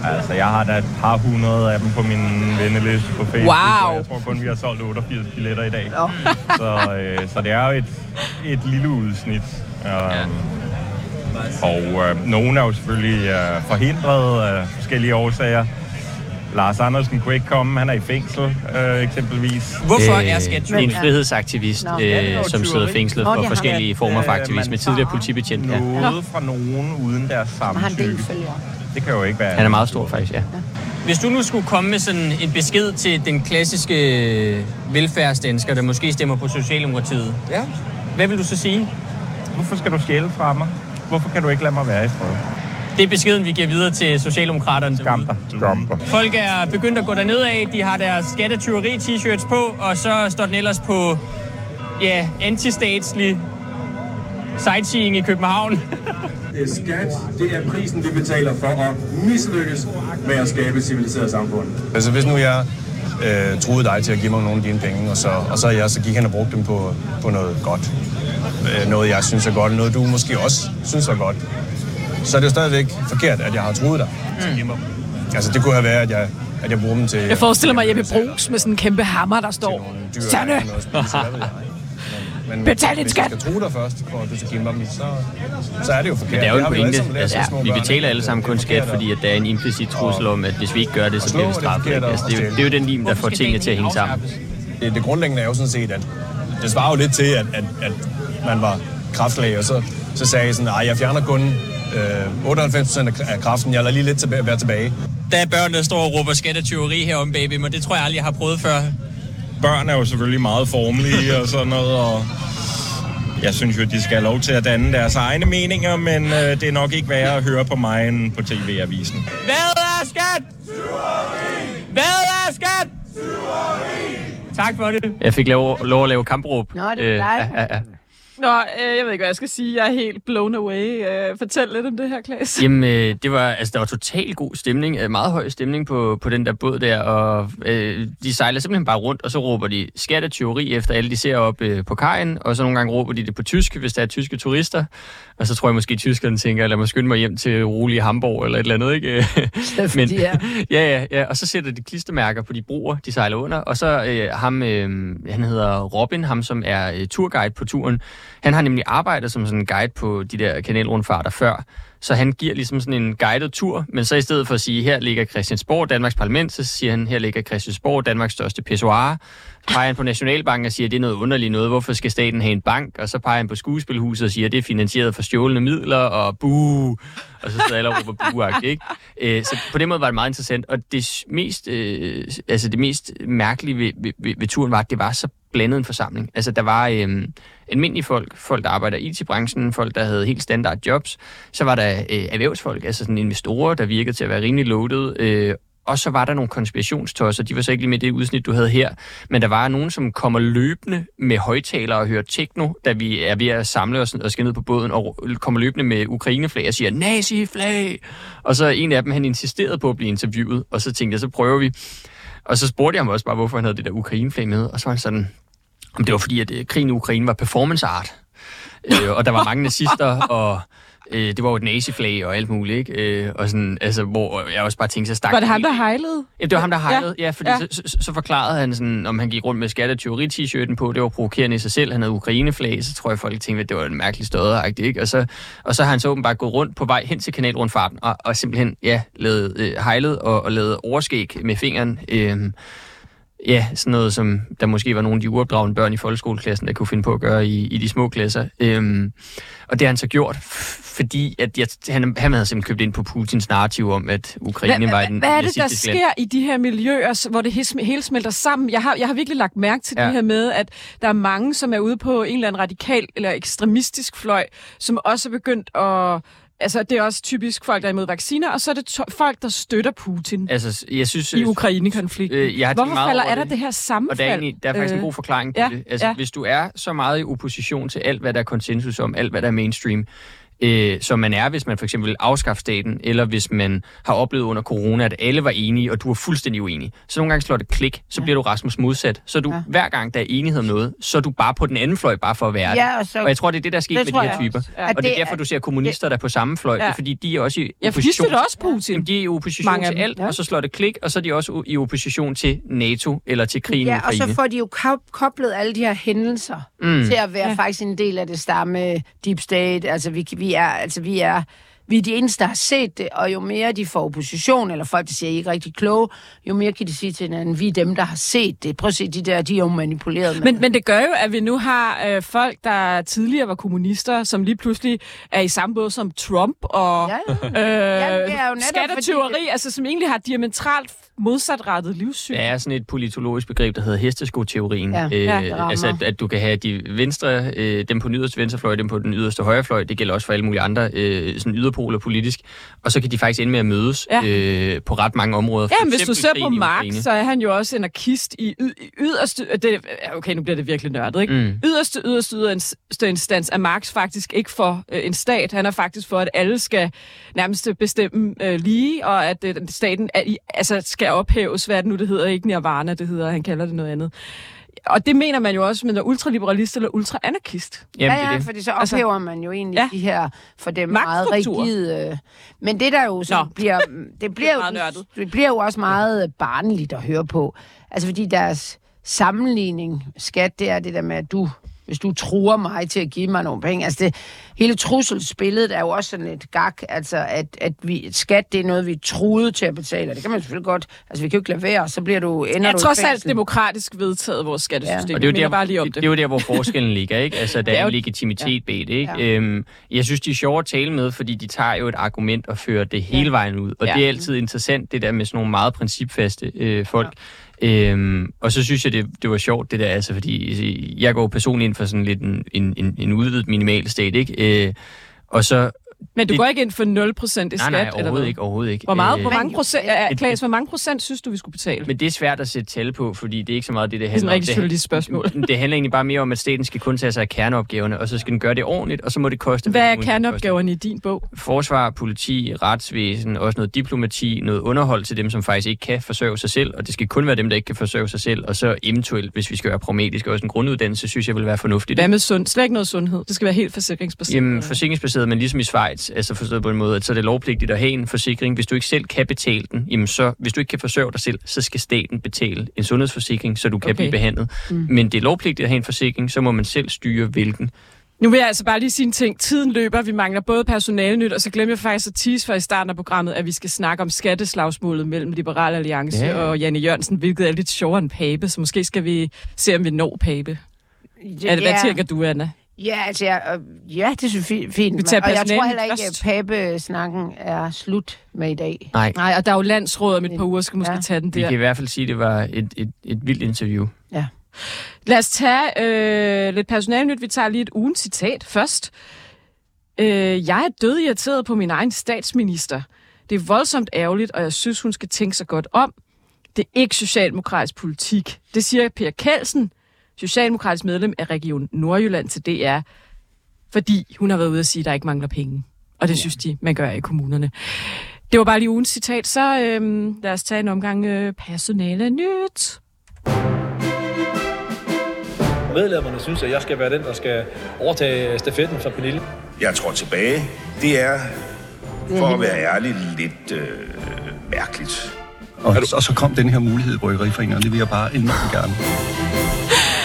Altså, jeg har da et par hundrede af dem på min venneliste på Facebook, Wow. jeg tror kun, vi har solgt 88 billetter i dag. Så, øh, så det er jo et, et lille udsnit. Um, Og øh, nogle er jo selvfølgelig øh, forhindret af forskellige årsager. Lars Andersen kunne ikke komme, han er i fængsel øh, eksempelvis. Hvorfor Øh, er skat tyveri? En frihedsaktivist, Nå. øh, som sidder fængslet Nå, for har forskellige former for Øh, aktivisme. Tidligere politibetjent. Ja. Noget fra nogen uden deres samtykke. følgere? Det kan jo ikke være. Han er meget stor faktisk, ja. Hvis du nu skulle komme med sådan en besked til den klassiske velfærdsdansker, der måske stemmer på Socialdemokratiet, Ja. hvad vil du så sige? Hvorfor skal du stjæle fra mig? Hvorfor kan du ikke lade mig være i fred? Det er beskeden, vi giver videre til Socialdemokraterne. Skam dig. Skam dig. Folk er begyndt at gå derned af. De har deres skattetyveri t-shirts på, og så står den ellers på ja, antistatslig sightseeing i København. Skat, det er prisen, vi betaler for at mislykkes med at skabe et civiliseret samfund. Altså hvis nu jeg øh, troede dig til at give mig nogle af dine penge, og så, og så jeg så gik hen og brugte dem på, på noget godt. Øh, noget jeg synes er godt, noget du måske også synes er godt. Så er det jo stadigvæk forkert, at jeg har troet dig dem. Altså det kunne have været, at jeg, at jeg bruger dem til... Jeg forestiller mig Jeppe Brugs med sådan en kæmpe hammer, der står... Sanne! jeg. Men Betal din hvis skat! jeg skal tro dig først, for at du skal give mig dem, så, så er det jo forkert. Men det er jo en pointe. Altså, små vi betaler alle sammen er kun skat, fordi at der er en implicit trussel om, at hvis vi ikke gør det, så bliver vi straffet. Altså, det, er jo, det er jo den lim, der får tingene til at hænge sammen. Det, det grundlæggende er jo sådan set, at det svarer jo lidt til, at, at, at man var kraftlæge, og så, så sagde jeg sådan, at jeg fjerner kun øh, 98% af af kraften, jeg lader lige lidt tilbage, være tilbage. Der er børn, der står og råber skat og tyveri herom, baby, men det tror jeg aldrig, jeg har prøvet før. Børn er jo selvfølgelig meget formelige og sådan noget, og jeg synes jo, de skal have lov til at danne deres egne meninger, men øh, det er nok ikke værre at høre på mig end på tv-avisen. Hvad er skat? Hvad er skat? Tak for det. Jeg fik lov, lov at lave kampråb. Nå, det er Øh, dejligt. Nå, øh, jeg ved ikke, hvad jeg skal sige. Jeg er helt blown away. Øh, fortæl lidt om det her, Klaas. Jamen, øh, det var, altså, der var totalt god stemning, øh, meget høj stemning på, på den der båd der, og øh, de sejler simpelthen bare rundt, og så råber de skat og tyveri efter alle, de ser op øh, på kajen, og så nogle gange råber de det på tysk, hvis der er tyske turister, og så tror jeg måske, at tyskerne tænker, lad mig skynde mig hjem til rolige Hamburg eller et eller andet, ikke? Men, ja. ja, ja, ja, og så sætter de klistermærker på de broer, de sejler under, og så øh, ham, øh, han hedder Robin, ham som er øh, turguide på turen, han har nemlig arbejdet som sådan en guide på de der kanalrundfarter før, så han giver ligesom sådan en guided tur, men så i stedet for at sige, her ligger Christiansborg, Danmarks parlament, så siger han, her ligger Christiansborg, Danmarks største pissoir. Så peger han på Nationalbanken og siger, det er noget underligt noget, hvorfor skal staten have en bank? Og så peger han på skuespilhuset og siger, det er finansieret for stjålne midler, og buh, og så sidder alle og råber buagt, ikke? Øh, så på den måde var det meget interessant, og det mest, øh, altså det mest mærkelige ved, ved, ved, ved turen var, at det var så blandet en forsamling. Altså der var øh, almindelige folk, folk der arbejder i IT-branchen, folk der havde helt standard jobs, så var der øh, erhvervsfolk, altså sådan investorer, der virkede til at være rimelig loaded, øh, og så var der nogle konspirationstosser, de var så ikke lige med det udsnit, du havde her, men der var nogen, som kommer løbende med højtalere og hører techno, da vi er ved at samle os og skal ned på båden, og kommer løbende med Ukraine-flag og siger, nazi-flag! Og så en af dem, han insisterede på at blive interviewet, og så tænkte jeg, så prøver vi. Og så spurgte jeg ham også bare, hvorfor han havde det der Ukraine-flag med, og så var han sådan, det var fordi, at øh, krigen i Ukraine var performance art. øh, og der var mange nazister, og øh, det var jo et naziflag og alt muligt, ikke? Øh, og sådan, altså, hvor jeg også bare tænkte, så stak Var det ham, der hejlede? Ja, det var ham, der hejlede, ja, ja fordi Ja. Så, så, så forklarede han sådan, om han gik rundt med skat- og tyveri-t-shirten på, det var provokerende i sig selv, han havde Ukraine-flag, så tror jeg, folk tænkte, at det var en mærkelig støder, ikke? Og så, og så har han så åbenbart gået rundt på vej hen til kanalrundfarten, og, og simpelthen, ja, lavet øh, hejlet og, og lavet overskæg med fingeren, øh, Ja, sådan noget, som der måske var nogle af de uopdragende børn i folkeskoleklassen, der kunne finde på at gøre i, i de små klasser. Øhm, og det har han så gjort, fordi at jeg, han, han havde simpelthen købt ind på Putins narrativ om, at Ukraine var den Hvad er det, der land. sker i de her miljøer, hvor det he- hele smelter sammen? Jeg har, jeg har virkelig lagt mærke til. Ja. det her med, at der er mange, som er ude på en eller anden radikal eller ekstremistisk fløj, som også er begyndt at... Altså, det er også typisk folk, der er imod vacciner, og så er det folk, der støtter Putin Altså, jeg synes... i Ukraine-konflikten. Øh, jeg har Hvorfor meget falder er der det. det her sammenfald? Og der er, egentlig, der er faktisk en Øh, god forklaring på ja, det. Altså, ja. Hvis du er så meget i opposition til alt, hvad der er konsensus om, alt, hvad der er mainstream, øh, som man er, hvis man for eksempel vil afskaffe staten, eller hvis man har oplevet under corona, at alle var enige, og du er fuldstændig uenig. Så nogle gange slår det klik, så bliver du Rasmus modsat. Så du, Ja. hver gang der er enighed om noget, så er du bare på den anden fløj, bare for at være Ja, det. og så- og jeg tror, det er det, der er sket Det med de her typer. også. Ja. Og det er er- derfor, du ser kommunister, der er på samme fløj. Ja. Det er fordi, de er også i Ja, opposition. støtter også Putin. Jamen, de er i opposition Mange til alt, ja. og så slår det klik, og så er de også i opposition til NATO eller til krigen i Ja, og Ukraine. så får de jo koblet alle de her hændelser mm. til at være Ja. ja. faktisk en del af det stamme deep state. Altså vi, vi er, altså vi er, vi er de eneste, der har set det, og jo mere de får opposition, eller folk, der siger, I er ikke rigtig kloge, jo mere kan de sige til hinanden, vi er dem, der har set det. Prøv at se, de der, de er jo manipuleret med. Men, men det gør jo, at vi nu har øh, folk, der tidligere var kommunister, som lige pludselig er i samme båd som Trump og Ja, øh, det er jo netop skattetyveri, fordi- altså som egentlig har diametralt modsatrettet livssyn. Der er sådan et politologisk begreb, der hedder hesteskoteorien. Ja. Øh, Ja, altså, at, at du kan have de venstre, øh, dem på den yderste venstrefløj, dem på den yderste højrefløj. Det gælder også for alle mulige andre øh, sådan yderpoler politisk. Og så kan de faktisk ende med at mødes Ja. øh, på ret mange områder. For Ja, men hvis du ser på Marx, så er han jo også anarkist i i yderste... Det, okay, nu bliver det virkelig nørdet, ikke? Mm. Yderste, yderste, yderste instans er Marx faktisk ikke for øh, en stat. Han er faktisk for, at alle skal nærmest bestemme øh, lige, og at øh, staten er, i- altså, skal ophæves. Hvad er det nu, det hedder? Ikke nirvana, det hedder. Han kalder det noget andet. Og det mener man jo også, med er ultraliberalist eller ultraanarkist. ja, ja, fordi så Altså- ophæver man jo egentlig Ja. de her for dem meget rigide... øh, Men det der jo så Nå. bliver... Det bliver, meget jo, nørdet. det bliver jo også meget barnligt at høre på. Altså fordi deres sammenligning, skat, det er det der med, at du hvis du truer mig til at give mig nogle penge. Altså det, hele trusselsbilledet er jo også sådan et gak, altså at, at vi, skat det er noget, vi truet til at betale. Det kan man selvfølgelig godt, altså vi kan jo ikke lade være, og så bliver du, ender Jeg du tror i alt demokratisk vedtaget vores skattesystem. Og Ja. det er, jo der, bare lige om det, det. det er jo der, hvor forskellen ligger, ikke? Altså, der er jo- legitimitet bag det, ikke? Ja. Øhm, jeg synes, de er sjove at tale med, fordi de tager jo et argument og fører det hele vejen ud. Og Ja. det er altid interessant, det der med sådan nogle meget principfaste øh, folk. Øhm, og så synes jeg, det, det var sjovt, det der, altså, fordi jeg går personligt ind for sådan lidt en, en, en, en udvidet minimal stat, ikke? Øh, og så... Men du det- går ikke ind for 0% i skat? Nej, nej, eller overhovedet hvad? ikke, overhovedet ikke. Hvor, meget, Øh, hvor mange procent, ja, Klaas, hvor mange procent synes du, vi skulle betale? Men det er svært at sætte tal på, fordi det er ikke så meget det, det Det er sådan handler et rigtig om. spørgsmål. Det handler egentlig bare mere om, at staten skal kun tage sig af kerneopgaverne, og så skal den gøre det ordentligt, og så må det koste... Hvad er kerneopgaverne i din bog? Forsvar, politi, retsvæsen, også noget diplomati, noget underhold til dem, som faktisk ikke kan forsørge sig selv, og det skal kun være dem, der ikke kan forsørge sig selv, og så eventuelt, hvis vi skal være pragmatiske, også en grunduddannelse, synes jeg vil være fornuftigt. Hvad med sund? Slet ikke noget sundhed. Det skal være helt forsikringsbaseret. Jamen, forsikringsbaseret, men ligesom i Schweiz, altså forstået på en måde, at så er det lovpligtigt at have en forsikring. Hvis du ikke selv kan betale den, jamen så, hvis du ikke kan forsørge dig selv, så skal staten betale en sundhedsforsikring, så du kan Okay. blive behandlet. Mm. Men det er lovpligtigt at have en forsikring, så må man selv styre, hvilken. Nu vil jeg altså bare lige sige en ting. Tiden løber. Vi mangler både personalenyt, og så glemmer jeg faktisk at tease for i starten af programmet, at vi skal snakke om skatteslagsmålet mellem Liberal Alliance Ja. og Janne Jørgensen, hvilket er lidt sjovere end Pape, så måske skal vi se, om vi når Pape. Ja, er det, hvad tænker du, Anna? Ja, altså, jeg, øh, ja, det synes jeg fi- fint. Vi tager og jeg tror heller ikke, at Pape-snakken er slut med i dag. Nej. Nej, og der er jo landsråd om et par uger, skal måske Ja. tage den Vi der. kan i hvert fald sige, at det var et, et, et vildt interview. Ja. Lad os tage øh, lidt personalnyt. Vi tager lige et ugens citat først. Øh, jeg er død irriteret på min egen statsminister. Det er voldsomt ærgerligt, og jeg synes, hun skal tænke sig godt om. Det er ikke socialdemokratisk politik. Det siger Per Kelsen, socialdemokratisk medlem af Region Nordjylland til DR, fordi hun har været ude at sige, at der ikke mangler penge. Og det synes de, man gør i kommunerne. Det var bare lige ugens citat, så øh, lad os tage en omgang øh, personale nyt. Medlemmerne synes, at jeg skal være den, der skal overtage stafetten fra Pernille. Jeg tror tilbage. Det er, for at være ærlig, lidt øh, mærkeligt. Og, og så kom den her mulighed i Bryggeriforeningen, og det vil jeg bare enormt gerne.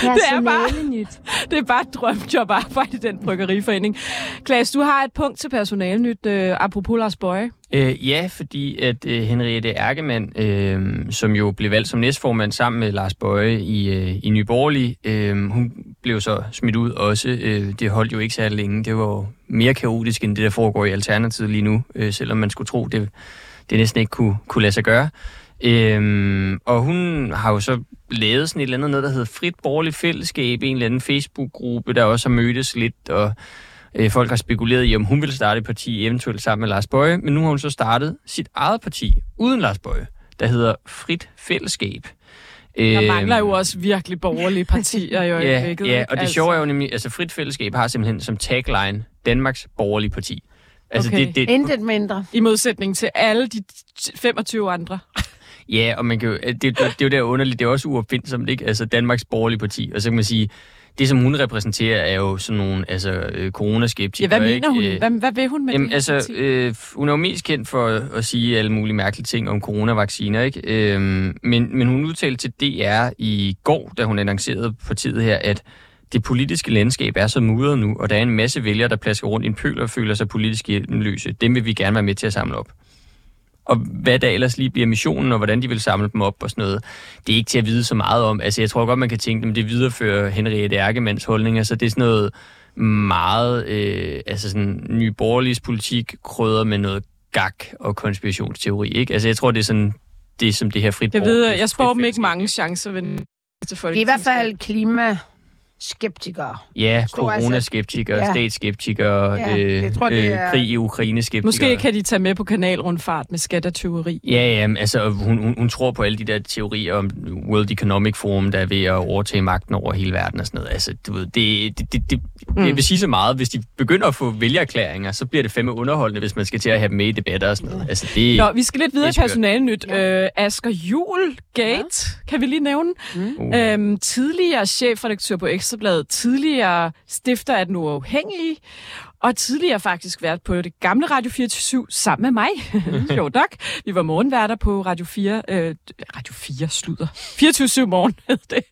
Det er bare, det er bare et drømjob at arbejde i den bryggeriforening. Klaas, du har et punkt til personalnyt, øh, apropos Lars Bøje. Øh, ja, fordi at øh, Henriette Erkemann, øh, som jo blev valgt som næstformand sammen med Lars Bøje i, øh, i Nye Borgerlige, øh, hun blev så smidt ud også. Øh, det holdt jo ikke særlig længe. Det var mere kaotisk end det, der foregår i Alternativet lige nu, øh, selvom man skulle tro, det, det næsten ikke kunne, kunne lade sig gøre. Øhm, og hun har jo så lavet sådan et eller andet noget, der hedder Frit Borgerligt Fællesskab, en eller anden Facebook-gruppe, der også har mødtes lidt, og øh, folk har spekuleret i, om hun ville starte et parti, eventuelt sammen med Lars Bøje, men nu har hun så startet sit eget parti, uden Lars Bøje, der hedder Frit Fællesskab. Der mangler jo også virkelig borgerlige partier i Øhm. Ja, øjeblikket. ja, ikke? og det sjove er jo nemlig, altså Frit Fællesskab har simpelthen som tagline Danmarks borgerlige parti. Altså okay. det, det, Intet mindre. I modsætning til alle de t- 25 andre. Ja, og man kan jo, det, det, det er jo der underligt, det er også uopfindsomt, ikke? Altså Danmarks borgerlige parti, og så kan man sige, det som hun repræsenterer er jo sådan nogle altså, øh, Ja, coronaskeptikere. hvad mener hun? Øh, Hvad, hvad vil hun med Jamen, det altså, øh, hun er jo mest kendt for at, sige alle mulige mærkelige ting om coronavacciner, ikke? Øhm, men, men hun udtalte til DR i går, da hun annoncerede partiet her, at det politiske landskab er så mudret nu, og der er en masse vælgere, der plasker rundt i en pøl og føler sig politisk hjælpenløse. Dem vil vi gerne være med til at samle op. Og hvad der ellers lige bliver missionen, og hvordan de vil samle dem op og sådan noget, det er ikke til at vide så meget om. Altså, jeg tror godt, man kan tænke, at det viderefører Henriette Erkemanns holdninger, så det er sådan noget meget, øh, altså sådan ny borgerligs politik krydder med noget gak og konspirationsteori, ikke? Altså, jeg tror, det er sådan det, som det her frit Jeg ved, jeg spår dem ikke mange chancer ved til folk. Det er i hvert fald klimaskeptikere. Ja, altså- coronaskeptikere, Ja. ja. statsskeptikere, Ja, øh, jeg tror, det øh, er- krig i Ukraine-skeptikere. Måske kan de tage med på kanalrundfart med skat og tyveri. Ja, ja, altså hun, hun, hun tror på alle de der teorier om World Economic Forum, der er ved at overtage magten over hele verden og sådan noget. Altså, du ved, det, det, det, det, mm. jeg vil sige så meget, hvis de begynder at få vælgererklæringer, så bliver det fandme underholdende, hvis man skal til at have dem med i debatter og sådan noget. Altså, det, Nå, vi skal lidt videre i det er personalenyt. Ja. Øh, Asger Juhl Gate, ja. kan vi lige nævne. Mm. Øhm, tidligere chefredaktør på Ekstrabladet, tidligere stifter af Den Uafhængige, og tidligere faktisk været på det gamle Radio 24 sammen med mig. jo nok. Vi var morgenværter på Radio 4. Øh, Radio 4 slutter. 24 morgen hed det.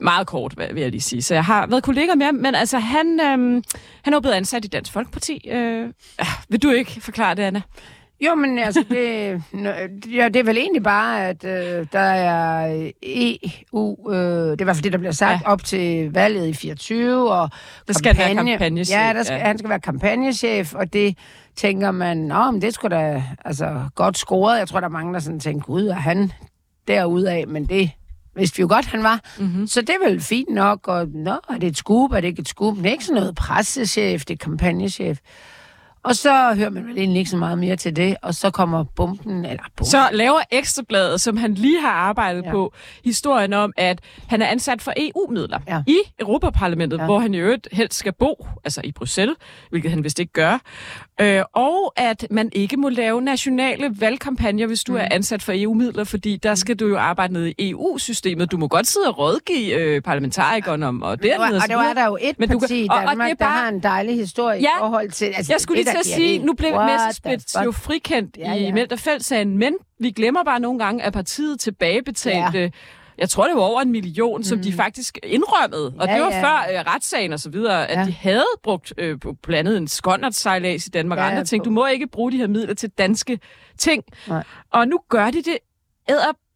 Meget kort, vil jeg lige sige. Så jeg har været kollega med ham, men altså han, øhm, han er blevet ansat i Dansk Folkeparti. Øh, ah, vil du ikke forklare det, Anna? Jo, men altså, det, ja, det er vel egentlig bare, at øh, der er EU, øh, det er i hvert fald det, der bliver sagt, ja. op til valget i 24, og Der skal han være kampagnechef, Ja, der skal, ja. han skal være kampagnechef, og det tænker man, nå, men det skulle da altså, godt scoret. Jeg tror, der er mange, der sådan tænker, gud, er han derude af, men det vidste vi jo godt, han var. Mm-hmm. Så det er vel fint nok, og nå, er det et scoop, er det ikke et? Men det er ikke sådan noget pressechef, det er kampagnechef. Og så hører man vel egentlig ikke så meget mere til det, og så kommer bomben, eller bomben. Så laver Ekstrabladet, som han lige har arbejdet ja. på, historien om, at han er ansat for EU-midler ja. i Europaparlamentet, ja. hvor han i øvrigt helst skal bo, altså i Bruxelles, hvilket han vist ikke gør. Øh, og at man ikke må lave nationale valgkampagner, hvis du mm. er ansat for EU-midler, fordi der skal du jo arbejde nede i EU-systemet. Du må godt sidde og rådgive øh, parlamentarikerne om, og dernede og, og det var der jo et Men du parti i og- og Danmark, det er der bare- har en dejlig historie Ja. i forhold til... Altså, jeg skulle lige der til at sige, nu blev Messerschmidt jo frikendt Ja, ja, i Melterfeld-sagen, men vi glemmer bare nogle gange, at partiet tilbagebetalte, ja. jeg tror det var over en million, mm. som de faktisk indrømmede. Og Ja, det var ja. før øh, retssagen og så videre, at Ja. de havde brugt øh, på blandt andet en skonnertsejlads i Danmark og Ja, andre ting. Du må ikke bruge de her midler til danske ting. Nej. Og nu gør de det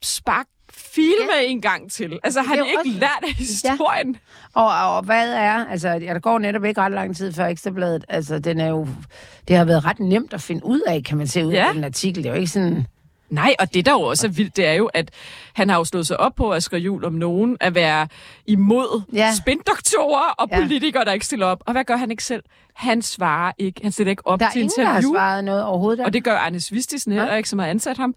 spark filme ja. en gang til. Altså, har de er ikke også- lært af historien? Og, og, og hvad er, altså, ja, der går netop ikke ret lang tid før Ekstrabladet, altså, den er jo, det har været ret nemt at finde ud af, kan man se ud Ja. af den artikel. Det er jo ikke sådan... Nej, og det der jo også er vildt, det er jo, at han har jo slået sig op på, Asger Juhl, om nogen at være imod ja. Ja. spindoktorer og Ja. politikere, der ikke stiller op. Og hvad gør han ikke selv? Han svarer ikke. Han stiller ikke op Der er til ingen, der har interview. svaret noget overhovedet. Og det gør Arnes Vistisen heller ikke, som har ansat ham.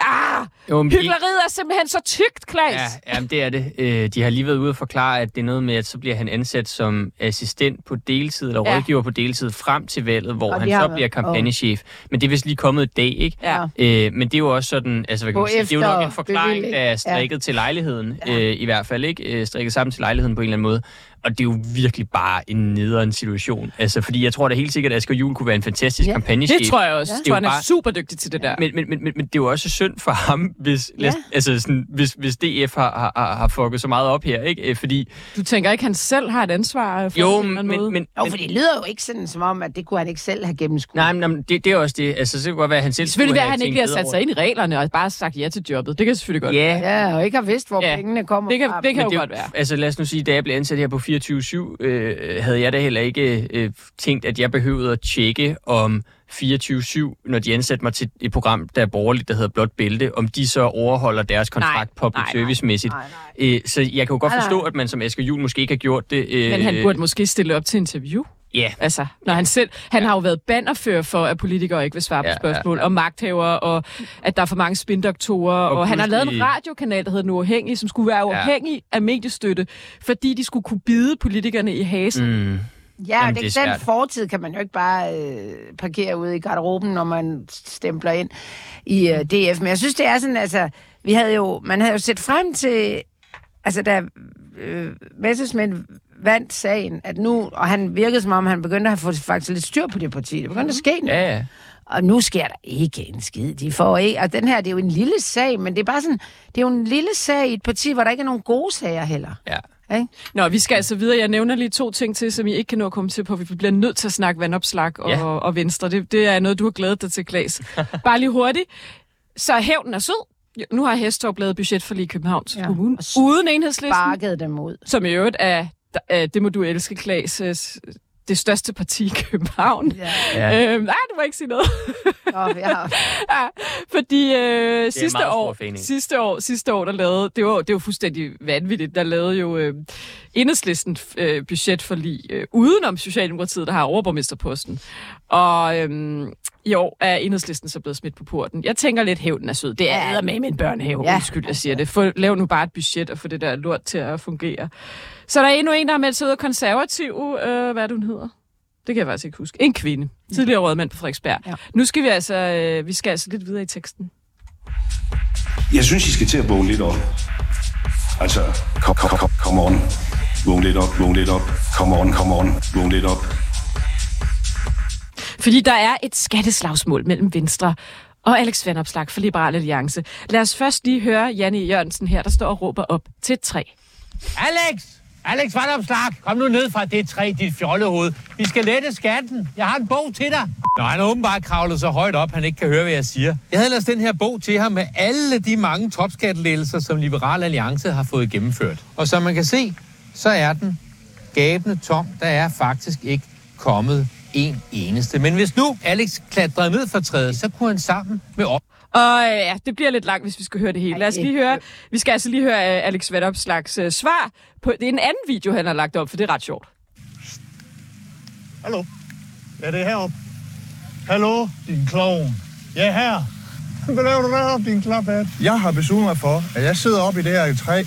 Ah! Jo, er simpelthen så tykt, Klaas. Ja, jamen, det er det. Øh, De har lige været ude og forklare, at det er noget med, at så bliver han ansat som assistent på deltid, eller Ja. rådgiver på deltid, frem til valget, hvor Og han så bliver kampagnechef. Men det er vist lige kommet et dag, ikke? Ja. Øh, men det er jo også sådan, altså hvad kan man sige, det er jo nok en forklaring, der er strikket til lejligheden, øh, i hvert fald, ikke? Øh, strikket sammen til lejligheden på en eller anden måde. Og det er jo virkelig bare en nederen situation. Altså, fordi jeg tror da helt sikkert, at Asger Juhl kunne være en fantastisk Ja. kampagnechef. Det tror jeg også. Det Jeg er tror, jo han er bare- super dygtig til det der. men, men, men, men, men det er jo også synd for ham, hvis, ja. altså sådan, hvis, hvis DF har, har, har fucket så meget op her, ikke? Øh, Fordi, Du tænker ikke, han selv har et ansvar for jo, det men, måde? men, Jo, men for det lyder jo ikke sådan, som om, at det kunne han ikke selv have gennemskuet. nej, men det, det er også det. Altså, så kan det godt være, at han selv Det selvfølgelig være, at han ikke lige har sat sig ind i reglerne og bare sagt ja til jobbet. Det kan selvfølgelig godt Ja, Ja, og ikke har vidst, hvor Ja. ja. pengene kommer Det kan, fra. det kan Men jo det, godt være. Altså lad os nu sige, da jeg blev ansat her på 24-7, øh, havde jeg da heller ikke øh, tænkt, at jeg behøvede at tjekke om 24-7, når de ansatte mig til et program, der er borgerligt, der hedder Blåt Bælte, om de så overholder deres kontrakt nej, nej, service-mæssigt. Øh, så jeg kan jo godt Nej, forstå, nej. at man som Asger Juhl måske ikke har gjort det. Øh, Men han burde måske stille op til interview. Ja, Altså, når han selv, han har jo været bannerfører for, at politikere ikke vil svare på Ja, spørgsmål, og magthavere, og at der er for mange spindoktorer, og, og han har lavet en radiokanal, der hedder Den Uafhængige, som skulle være uafhængig af mediestøtte, fordi de skulle kunne bide politikerne i hasen. Mm. mm, Ja, Jamen, det, det er den fortid kan man jo ikke bare øh, parkere ude i garderoben, når man stempler ind i øh, DF. Men jeg synes, det er sådan, altså, vi havde jo, man havde jo set frem til, altså da øh, Messerschmidt vandt sagen, at nu, og han virkede som om, han begyndte at fået faktisk lidt styr på det parti. Det begyndte at ske noget. ja, ja. Og nu sker der ikke en skid. De får ikke, og den her, det er jo en lille sag, men det er bare sådan, det er jo en lille sag i et parti, hvor der ikke er nogen gode sager heller. ja. Ikke? Nå, vi skal altså videre. Jeg nævner lige to ting til, som I ikke kan nå at komme til på. Vi bliver nødt til at snakke vandopslag og, Ja. og Venstre. Det, det er noget, du har glædet dig til, Klaas. Bare lige hurtigt. Så hævnen er sød. Nu har Hestorp lavet budget for lige Københavns ja. Kommune. Uden enhedslisten. Sparkede dem ud. Som i øvrigt er, er det må du elske, Klaas, øh, det største parti i København. Ja. Ja. Øhm, nej, du må ikke sige noget. Oh, ja. ja, fordi øh, sidste år, sidste år, sidste år, der lavede, det var, det var fuldstændig vanvittigt, der lavede jo øh, enhedslisten øh, budgetforlig øh, udenom Socialdemokratiet, der har overborgmesterposten. Og øh, i år er enhedslisten så blevet smidt på porten. Jeg tænker lidt, hævden er sød. Det er med en børnehave. Ja. Undskyld, jeg siger det. Få, lav nu bare et budget og få det der lort til at fungere. Så der er endnu en, der har meldt sig ud af konservativ. Øh, hvad det, hun hedder? Det kan jeg faktisk ikke huske. En kvinde. Tidligere rådmand på Frederiksberg. Ja. Nu skal vi altså, øh, vi skal altså lidt videre i teksten. Jeg synes, I skal til at vågne lidt op. Altså, kom, kom, kom, kom on. Vågn lidt op, vågn lidt op. Come on, come on. Vågn lidt op. Fordi der er et skatteslagsmål mellem Venstre og Alex Vanopslag for Liberal Alliance. Lad os først lige høre Janne Jørgensen her, der står og råber op til træ. Alex! Alex Vandopslag, kom nu ned fra det træ, dit fjollehoved. Vi skal lette skatten. Jeg har en bog til dig. Nå, han har åbenbart kravlet så højt op, han ikke kan høre, hvad jeg siger. Jeg havde ellers den her bog til ham med alle de mange topskattelettelser, som Liberal Alliance har fået gennemført. Og som man kan se, så er den gabende tom. Der er faktisk ikke kommet en eneste. Men hvis nu Alex klatrede ned fra træet, så kunne han sammen med op og øh, ja, det bliver lidt langt, hvis vi skal høre det hele. Lad os lige høre, vi skal altså lige høre uh, Alex Vanopslags uh, svar på, det er en anden video, han har lagt op, for det er ret sjovt. Hallo? Ja, det er heroppe. Hallo, din klovn. Jeg er her. Hvad laver du deroppe, din klaphat? Jeg har besluttet mig for, at jeg sidder oppe i det her træ,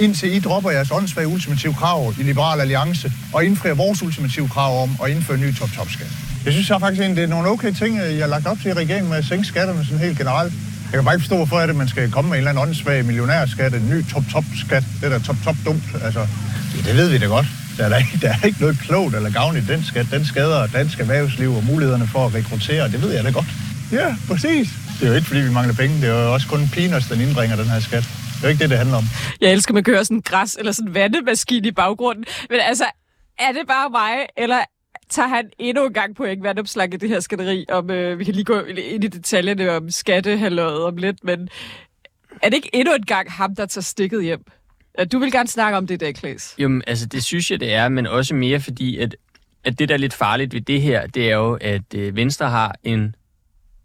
indtil I dropper jeres åndssvage ultimative krav i Liberal Alliance, og indfrier vores ultimative krav om at indføre en ny top-top-skat. Jeg synes jeg faktisk egentlig, det er nogle okay ting, jeg har lagt op til i regeringen med at sænke skatterne sådan helt generelt. Jeg kan bare ikke forstå, hvorfor er det, man skal komme med en eller anden åndssvag millionærskat, en ny top-top-skat. Det er da top-top dumt. Altså, det, det ved vi da godt. Der er, der, ikke, der er ikke noget klogt eller gavn i den skat. Den skader dansk erhvervsliv og mulighederne for at rekruttere. Det ved jeg da godt. Ja, præcis. Det er jo ikke, fordi vi mangler penge. Det er jo også kun peanuts, den indbringer den her skat. Det er jo ikke det, det handler om. Jeg elsker, at man kører sådan en græs eller sådan en vandemaskine i baggrunden. Men altså, er det bare mig, eller tager han endnu en gang på ikke vandopslag i det her skatteri, om øh, vi kan lige gå ind i detaljerne om skattehalløjet om lidt, men er det ikke endnu en gang ham, der tager stikket hjem? Du vil gerne snakke om det der, Klaas. Jamen, altså, det synes jeg, det er, men også mere fordi, at, at det, der er lidt farligt ved det her, det er jo, at øh, Venstre har en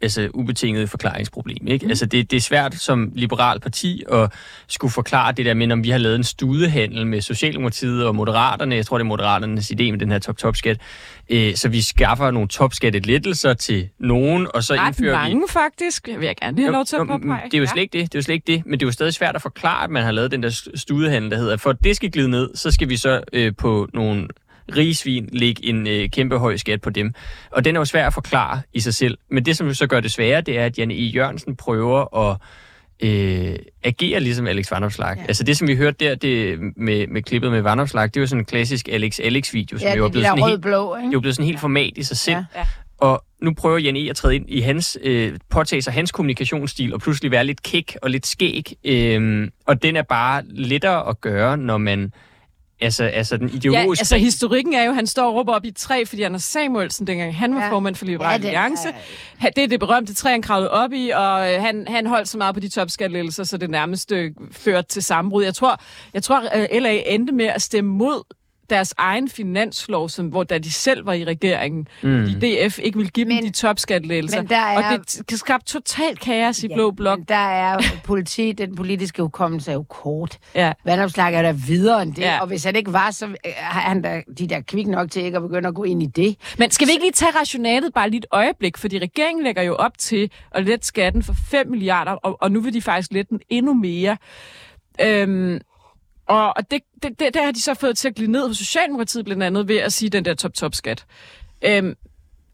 altså, ubetinget forklaringsproblem. Ikke? Mm. Altså, det, det er svært som liberal parti at skulle forklare det der med, om vi har lavet en studehandel med Socialdemokratiet og Moderaterne. Jeg tror, det er Moderaternes idé med den her top-top-skat. Øh, så vi skaffer nogle topskattelettelser til nogen, og så Ret indfører vi... mange, faktisk. Jeg vil jeg gerne have lov til at påpege. Det er jo slet ikke det. Det er jo slet ikke det. Men det er jo stadig svært at forklare, at man har lavet den der studehandel, der hedder, for at det skal glide ned, så skal vi så øh, på nogle rigsvin lægge en øh, kæmpe høj skat på dem. Og den er jo svær at forklare i sig selv. Men det, som jo så gør det svære, det er, at Janne E. Jørgensen prøver at øh, agere ligesom Alex Vandopslag. Ja. Altså det, som vi hørte der det, med, med klippet med Vandopslag, det er jo sådan en klassisk Alex-Alex-video, som Ja, jo er blevet sådan helt, er jo blevet sådan helt format i sig selv. Ja. Ja. Og nu prøver Jan E. at træde ind i hans, øh, påtage sig hans kommunikationsstil, og pludselig være lidt kæk og lidt skæg. Øh, og den er bare lettere at gøre, når man, altså, altså den Ja, ideologiske... altså historikken er jo, at han står og råber op i et træ, fordi Anders Samuelsen, dengang han var ja. formand for Liberal Ja, ja, det- Alliance, ja. det er det berømte træ, han kravlede op i, og øh, han, han holdt så meget på de topskattelettelser, så det nærmest øh, førte til sammenbrud. Jeg tror, jeg tror øh, LA endte med at stemme mod deres egen finanslov, som, hvor da de selv var i regeringen, Mm. fordi DF ikke ville give men, dem de topskattelettelser. men der er- Og det t- skabte totalt kaos i ja, Blå Blok. Der er politi, den politiske hukommelse er jo kort. Ja. Vandopslag er der videre end det, Ja. og hvis han ikke var, så øh, har han da, de der kvik nok til ikke at begynde at gå ind i det. Men skal vi ikke lige tage rationalet bare lige et øjeblik? Fordi regeringen lægger jo op til at lette skatten for 5 milliarder, og, og nu vil de faktisk lette den endnu mere. Øhm, og og det, det, det, det har de så fået til at glide ned på Socialdemokratiet blandt andet ved at sige den der top-top-skat. Øhm,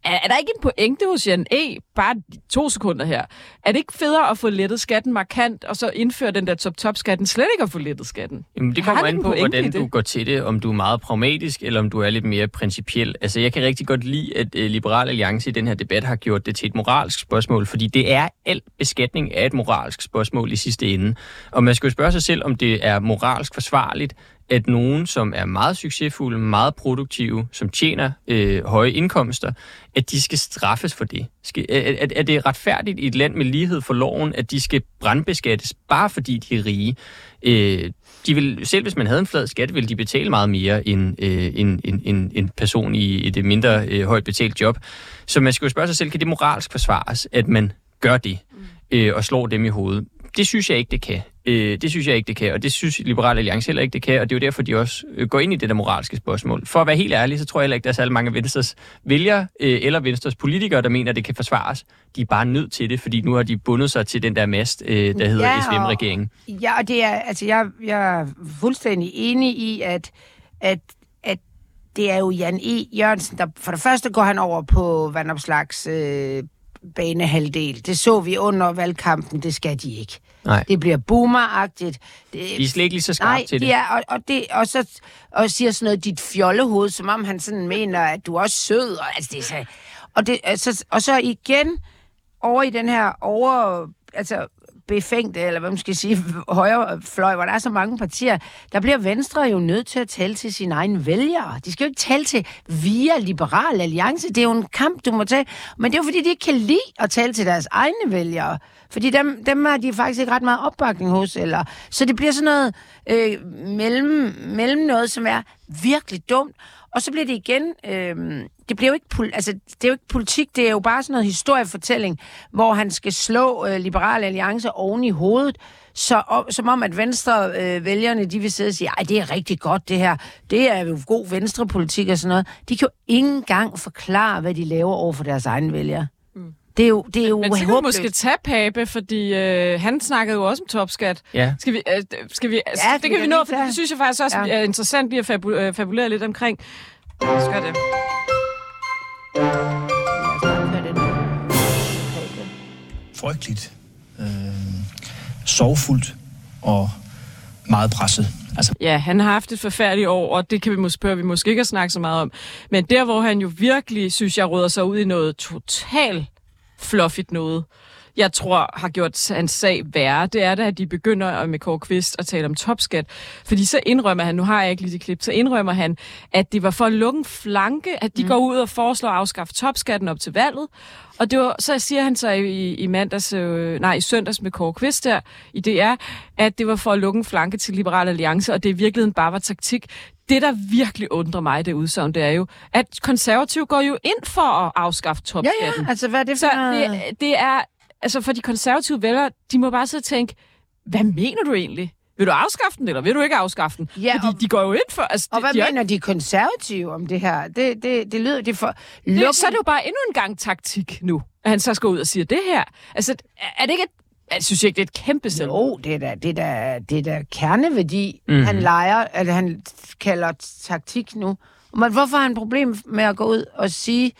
er, er der ikke en pointe hos Jan E? Bare to sekunder her. Er det ikke federe at få lettet skatten markant, og så indføre den der top-top-skatten, slet ikke at få lettet skatten? Jamen, det kommer an på, hvordan du går til det, om du er meget pragmatisk, eller om du er lidt mere principiel. Altså, jeg kan rigtig godt lide, at øh, Liberal Alliance i den her debat har gjort det til et moralsk spørgsmål, fordi det er alt beskatning af et moralsk spørgsmål i sidste ende. Og man skal jo spørge sig selv, om det er moralsk forsvarligt, at nogen, som er meget succesfulde, meget produktive, som tjener øh, høje indkomster, at de skal straffes for det. Skal, er, er, det retfærdigt i et land med lighed for loven, at de skal brandbeskattes, bare fordi de er rige? Øh, de vil, selv hvis man havde en flad skat, ville de betale meget mere end øh, en, en, en, en person i et mindre øh, højt betalt job. Så man skal jo spørge sig selv, kan det moralsk forsvares, at man gør det øh, og slår dem i hovedet? Det synes jeg ikke, det kan. Øh, det synes jeg ikke, det kan, og det synes Liberale Alliance heller ikke, det kan, og det er jo derfor, de også øh, går ind i det der moralske spørgsmål. For at være helt ærlig, så tror jeg heller ikke, der er særlig mange Venstres vælgere øh, eller Venstres politikere, der mener, at det kan forsvares. De er bare nødt til det, fordi nu har de bundet sig til den der mast, øh, der hedder Ja, SVM-regeringen. Ja, og det er, altså, jeg, jeg er fuldstændig enig i, at, at, at det er jo Jan E. Jørgensen, der for det første går han over på vandopslags øh, banehalvdel. Det så vi under valgkampen, det skal de ikke. Nej. Det bliver boomeragtigt. Det, De er slet ikke lige så skarpe Nej, til det. de er, og, og, det, og så og siger sådan noget, dit fjollehoved, som om han sådan mener, at du er også sød. Og, altså, det er så, og, det, altså, og så igen over i den her over, altså befængte, eller hvad man skal sige, højre fløj, hvor der er så mange partier, der bliver Venstre jo nødt til at tale til sine egne vælgere. De skal jo ikke tale til via Liberal Alliance. Det er jo en kamp, du må tage. Men det er jo fordi, de ikke kan lide at tale til deres egne vælgere. Fordi dem, dem har de faktisk ikke ret meget opbakning hos. Eller, så det bliver sådan noget øh, mellem, mellem noget, som er virkelig dumt. Og så bliver det igen, øh, det bliver jo ikke, altså, det er jo ikke politik, det er jo bare sådan noget historiefortælling, hvor han skal slå øh, Liberal Alliance oven i hovedet, så, og, som om at venstre øh, vælgerne, de vil sidde og sige, ej, det er rigtig godt det her, det er jo god venstrepolitik og sådan noget. De kan jo ikke engang forklare, hvad de laver over for deres egne vælgere. Det er jo, det er jo Men så kan vi måske tage Pape, fordi øh, han snakkede jo også om topskat. Ja. Skal vi, øh, skal vi, altså, Ja, det vi kan vi nå, for det synes jeg faktisk også Ja. er interessant lige at fabu- øh, fabulere lidt omkring. Lad os gøre det. frygteligt, øh, sorgfuldt og meget presset. Altså, Ja, han har haft et forfærdeligt år, og det kan vi måske, behøver vi måske ikke at snakke så meget om. Men der, hvor han jo virkelig, synes jeg, råder sig ud i noget totalt fluffigt noget, jeg tror har gjort hans sag værre, det er da, at de begynder med Kåre Kvist at tale om topskat. Fordi så indrømmer han, nu har jeg ikke lige det klip, så indrømmer han, at det var for at lukke en flanke, at de mm. går ud og foreslår at afskaffe topskatten op til valget. Og det var, så siger han så i, i mandags, øh, nej, i søndags med Kåre Kvist der i DR, at det var for at lukke en flanke til Liberal Alliance, og det i virkeligheden bare var taktik. Det, der virkelig undrer mig, det udsagn, det er jo, at konservative går jo ind for at afskaffe Ja, topskatten. ja, altså hvad er det for Så det, det er, altså for de konservative vælgere, de må bare sidde og tænke, hvad mener du egentlig? Vil du afskaffe den, eller vil du ikke afskaffe den? Ja, Fordi og- de går jo ind for... Altså, Og de, hvad de mener de konservative om det her? Det, det, det lyder det for... ikke- Luk- det, så er det jo bare endnu en gang taktik nu, at han så skal ud og siger det her. Altså, er det ikke et... Jeg synes ikke, det er et kæmpe selv. Jo, det er da, det er da, det er da kerneværdi, mm. han leger, eller han kalder taktik nu. Men hvorfor har han et problem med at gå ud og sige,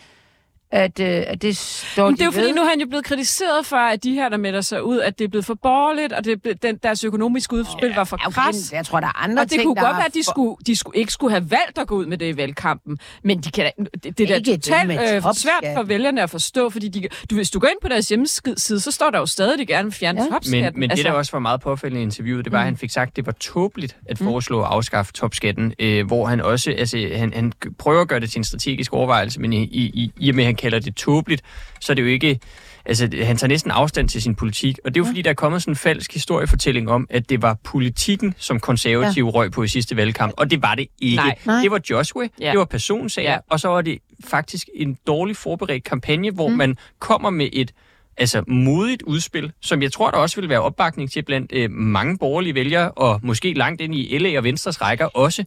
at, øh, at det står Men de det er jo fordi, ved? nu er han jo blevet kritiseret for, at de her, der melder sig ud, at det er blevet for borgerligt, og det er den, deres økonomiske udspil var for Okay, kras. jeg tror, der er andre og det ting, kunne der godt være, at de, for- skulle, de skulle, ikke skulle have valgt at gå ud med det i valgkampen. Men de kan, det, det er da det totalt øh, svært for vælgerne at forstå, fordi de, du, hvis du går ind på deres hjemmeside, så står der jo stadig, at de gerne vil fjerne Ja. topskatten. Men, men det, der også var meget påfældende i interviewet, det var, at han fik sagt, at det var tåbeligt at foreslå at afskaffe topskatten, øh, hvor han også, altså, han, han prøver at gøre det til en strategisk overvejelse, men i, i, i og med, at han kalder det tåbeligt, så er det jo ikke, altså, han tager næsten afstand til sin politik, og det er jo fordi, der er kommet sådan en falsk historiefortælling om, at det var politikken, som konservative ja. røg på i sidste valgkamp, og det var det ikke. Nej. Nej. Det var Joshua, Ja. det var personsager, Ja. og så var det faktisk en dårlig forberedt kampagne, hvor mm. man kommer med et altså modigt udspil, som jeg tror, der også vil være opbakning til blandt øh, mange borgerlige vælgere, og måske langt ind i LA og Venstres rækker også.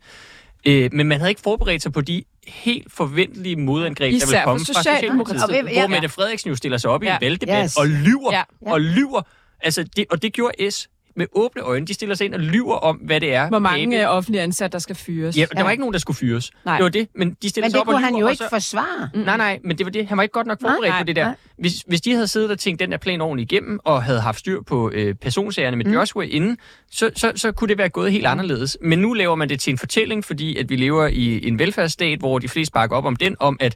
Øh, men man havde ikke forberedt sig på de helt forventelige modangreb, der Især ville fra komme fra Socialdemokratiet. Ja, hvor. Mette Frederiksen jo stiller sig op i Ja. en valgdebat Yes. og lyver, Ja. Ja. og lyver. Altså, det, og det gjorde S med åbne øjne. De stiller sig ind og lyver om, hvad det er. Hvor mange øh, offentlige ansatte, der skal fyres. Ja, der Ja. var ikke nogen, der skulle fyres. Nej. Det var det, men de stiller Men sig det op og kunne han jo ikke så- forsvare. Mm. Nej, nej, men det var det. Han var ikke godt nok forberedt Nej, på det der. nej. Hvis, hvis de havde siddet og tænkt den der plan ordentligt igennem, og havde haft styr på øh, personsagerne med mm. Joshua inden, så, så, så kunne det være gået helt anderledes. Men nu laver man det til en fortælling, fordi at vi lever i en velfærdsstat, hvor de fleste bakker op om den, om at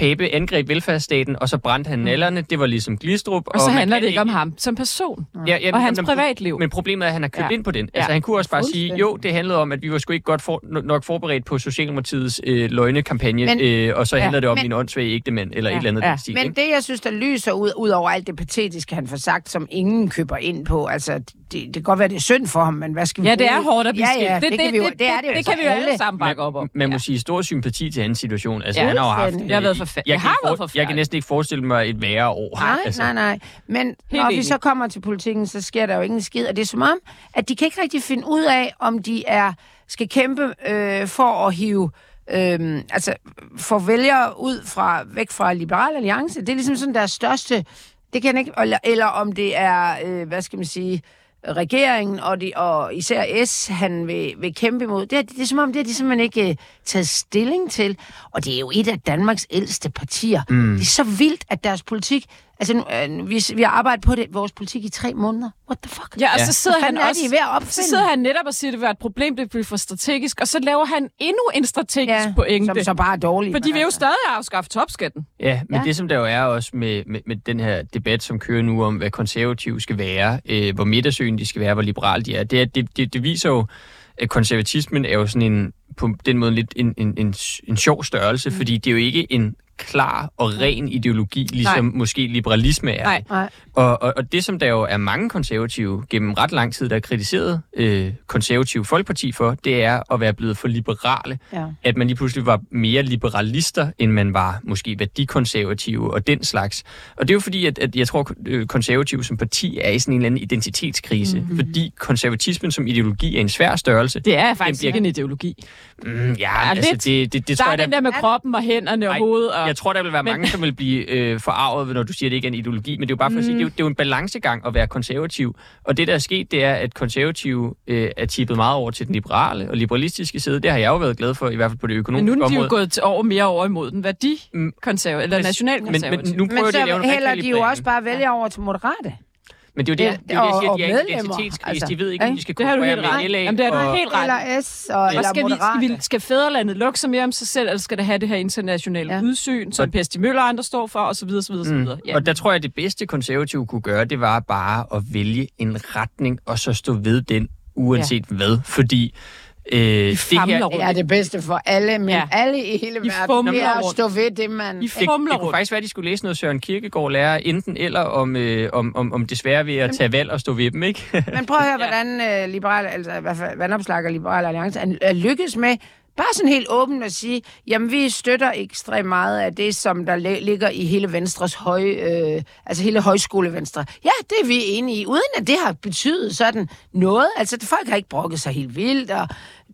Pape angreb velfærdsstaten, og så brændte han nallerne. Det var ligesom Glistrup. Og så man handler det ikke om ham som person. Ja, ja, og hans men- privatliv. Men problemet er, at han har købt Ja. ja. ind på den. Ja. Altså, han kunne også bare sige, jo, det handlede om, at vi var sgu ikke godt for, nok forberedt på Socialdemokratiets øh, løgnekampagne, Men- øh, og så Ja, handler det om men- en åndssvag ægtemand, eller Ja, et eller andet ja. ja. stil. Men ikke? det, jeg synes, der lyser ud, ud over alt det patetiske, han får sagt, som ingen køber ind på, altså, det, det kan godt være, det er synd for ham, men hvad skal vi Ja, det er hårdt at blive ja, ja, Det- det, det- kan vi jo, det- det, det, jo det for kan vi jo alle sammen bakke op om. Man må sige stor sympati til hans situation. Altså, Ja. han har jo haft... Har været forfærdeligt. Jeg, Det har været for, jeg forfærdeligt. kan næsten ikke forestille mig et værre år. Nej, altså. nej, nej. Men Helt når vi enig. så kommer til politikken, så sker der jo ingen skid. Og det er som om, at de kan ikke rigtig finde ud af, om de er skal kæmpe øh, for at hive øh, altså for vælgere ud fra væk fra Liberal Alliance. Det er ligesom sådan deres største... Det kan jeg ikke... Eller, eller om det er, øh, hvad skal man sige, regeringen og, de, og især S, han vil, vil kæmpe imod. Det er, det er som om, det har de simpelthen ikke øh, taget stilling til. Og det er jo et af Danmarks ældste partier. Mm. Det er så vildt, at deres politik... Altså, nu, øh, vi, vi har arbejdet på det, vores politik i tre måneder. What the fuck? Ja, og Ja. så sidder han er også, ved at opfinde? så sidder han netop og siger, at det var et problem, det blev for strategisk, og så laver han endnu en strategisk Ja, pointe. som så bare er dårlig. For de vil jo altså. stadig afskaffe topskatten. Ja, men Ja. det som der jo er også med, med, med den her debat, som kører nu om, hvad konservative skal være, øh, hvor midtersøgen de skal være, hvor liberale de er, det, er, det, det, det viser jo, at konservatismen er jo sådan en, på den måde lidt en, en, en, en sjov størrelse, mm. fordi det er jo ikke en klar og ren ideologi, ligesom Nej. måske liberalisme er. Nej. Nej. Og, og, og det, som der jo er mange konservative gennem ret lang tid, der har kritiseret øh, konservative folkeparti for, det er at være blevet for liberale. Ja. At man lige pludselig var mere liberalister, end man var måske værdikonservative og den slags. Og det er jo fordi, at, at jeg tror, øh, konservative som parti er i sådan en eller anden identitetskrise, mm-hmm. fordi konservatismen som ideologi er en svær størrelse. Det er faktisk bliver- ikke en ideologi. Mm, ja, Ja, altså lidt. det, det, det Der tror er jeg, der, den der med kroppen og hænderne og Ej, hovedet. Og... jeg tror, der vil være Men- mange, som vil blive øh, forarvet, når du siger, at det ikke er en ideologi. Men det er jo bare for at sige, det er jo, det er jo en balancegang at være konservativ. Og det, der er sket, det er, at konservative øh, er tippet meget over til den liberale og liberalistiske side. Det har jeg jo været glad for, i hvert fald på det Men økonomiske nu er de jo område. gået til over, mere over imod den værdi Mm. eller Men- nationalkonservativ. men- men nu prøver Men de at lave så en hælder de jo også bare vælge over til moderate. Men det er jo det, Ja, det, er jo det jeg siger, og- de er identitetskrise. altså. De ved ikke, om de skal Det konkurrere ret. med LA. Jamen, det har du og, helt ret. Eller S og, eller skal, vi, skal, vi, skal fædrelandet lukke sig mere om sig selv, eller skal det have det her internationale Ja. ja. udsyn, som Pesti Møller og andre står for, osv. osv., osv. Mm. Ja. Og der tror jeg, at det bedste konservative kunne gøre, det var bare at vælge en retning, og så stå ved den, uanset ja. hvad. Fordi øh, det famler her... rundt. Det er det bedste for alle, men Ja. alle i hele I verden. Det er at stå ved det, man... I Det, det kunne rundt. faktisk være, at de skulle læse noget Søren Kierkegaard lærer enten eller om, øh, om, om, om det svære ved at tage valg og stå ved dem, ikke? Men prøv at høre, hvordan øh, liberal, altså, i hvert fald vandopslag og Liberal Alliance er, er lykkes med bare sådan helt åbent at sige, jamen vi støtter ekstremt meget af det, som der ligger i hele Venstres høj, øh, altså hele højskole Venstre. Ja, det er vi enige i, uden at det har betydet sådan noget. Altså, folk har ikke brokket sig helt vildt, og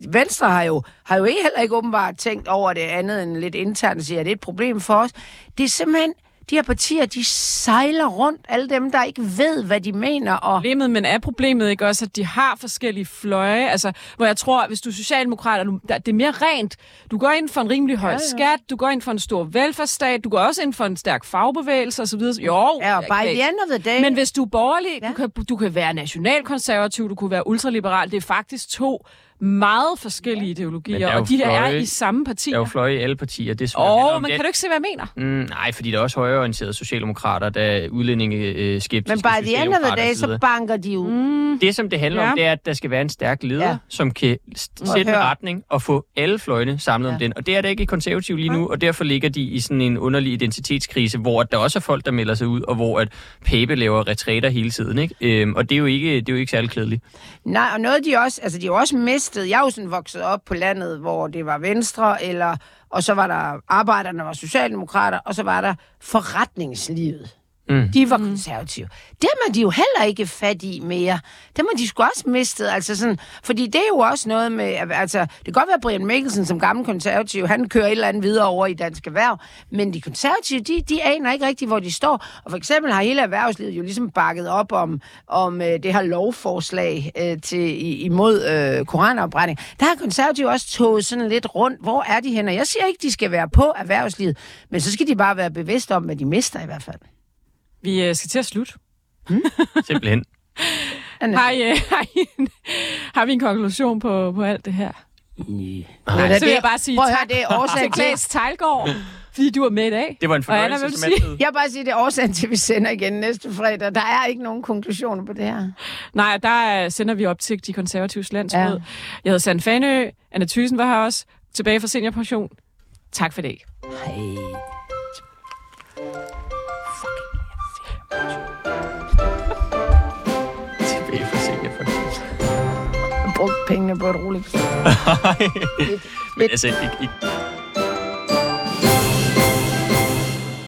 Venstre har jo, har jo heller ikke åbenbart tænkt over det andet end lidt internt og siger, at det er et problem for os. Det er simpelthen, de her partier, de sejler rundt, alle dem, der ikke ved, hvad de mener, og Problemet, men er problemet ikke også, at de har forskellige fløje? Altså, hvor jeg tror, hvis du er socialdemokrat, er det er mere rent. Du går ind for en rimelig høj ja, ja. skat, du går ind for en stor velfærdsstat, du går også ind for en stærk fagbevægelse osv. Jo, Ja, og kan- the end of the day... Men hvis du er borgerlig, Ja. ja. du, kan, du kan være nationalkonservativ, du kunne være ultraliberal. Det er faktisk to meget forskellige ideologier, der er og de her er fløje- i samme Der er partier. jo fløje i alle partier. Det er Åh, oh, men det. kan du ikke se, hvad jeg mener? Mm, nej, fordi der er også højreorienterede socialdemokrater, der er udlændinge øh, skeptiske Men by the end of the day, så banker de ud. Mm, Det, som det handler ja. Ja. om, det er, at der skal være en stærk leder, Ja. ja. som kan sætte en retning og få alle fløjene samlet ja. om Ja. den. Og det er der ikke i konservativ lige nu, og derfor ligger de i sådan en underlig identitetskrise, hvor der også er folk, der melder sig ud, og hvor at Pape laver retræter hele tiden. Ikke? Øhm, og det er, jo ikke, det er jo ikke særlig klædeligt. Nej, og noget de også, altså de jo også sted. jeg er jo sådan vokset op på landet, hvor det var Venstre, eller, og så var der arbejderne, der var socialdemokrater, og så var der forretningslivet. Mm. De var konservative. Dem er de jo heller ikke fat i mere. Dem har de sgu også mistet. Altså sådan, fordi det er jo også noget med... Altså, det kan godt være, Brian Mikkelsen som gammel konservativ, han kører et eller andet videre over i Dansk Erhverv. Men de konservative, de, de aner ikke rigtigt, hvor de står. Og for eksempel har hele erhvervslivet jo ligesom bakket op om, om øh, det her lovforslag øh, til, imod øh, koranopbrænding. Der har konservative også toget sådan lidt rundt. Hvor er de henne? Jeg siger ikke, de skal være på erhvervslivet, men så skal de bare være bevidste om, hvad de mister i hvert fald. Vi øh, skal til at slutte. Simpelthen. Har, I, øh, har, I, en- har vi en konklusion på, på alt det her? Nej, så vil jeg bare sige Prøv at høre, tak det er årsagen til Klaas Tejlgaard, fordi du er med i dag. Det var en Anna, fornøjelse som sige? Jeg vil bare sige, det er årsagen til, at vi sender igen næste fredag. Der er ikke nogen konklusioner på det her. Nej, der øh, sender vi op til de konservatives landsråd. Ja. Jeg hedder Sand Fanø, Anna Thysen var her også, tilbage fra seniorpension. Tak for det. Hej. Tilbage for seniorpension. Jeg har brugt pengene på et roligt. Men altså, ikke, ikke,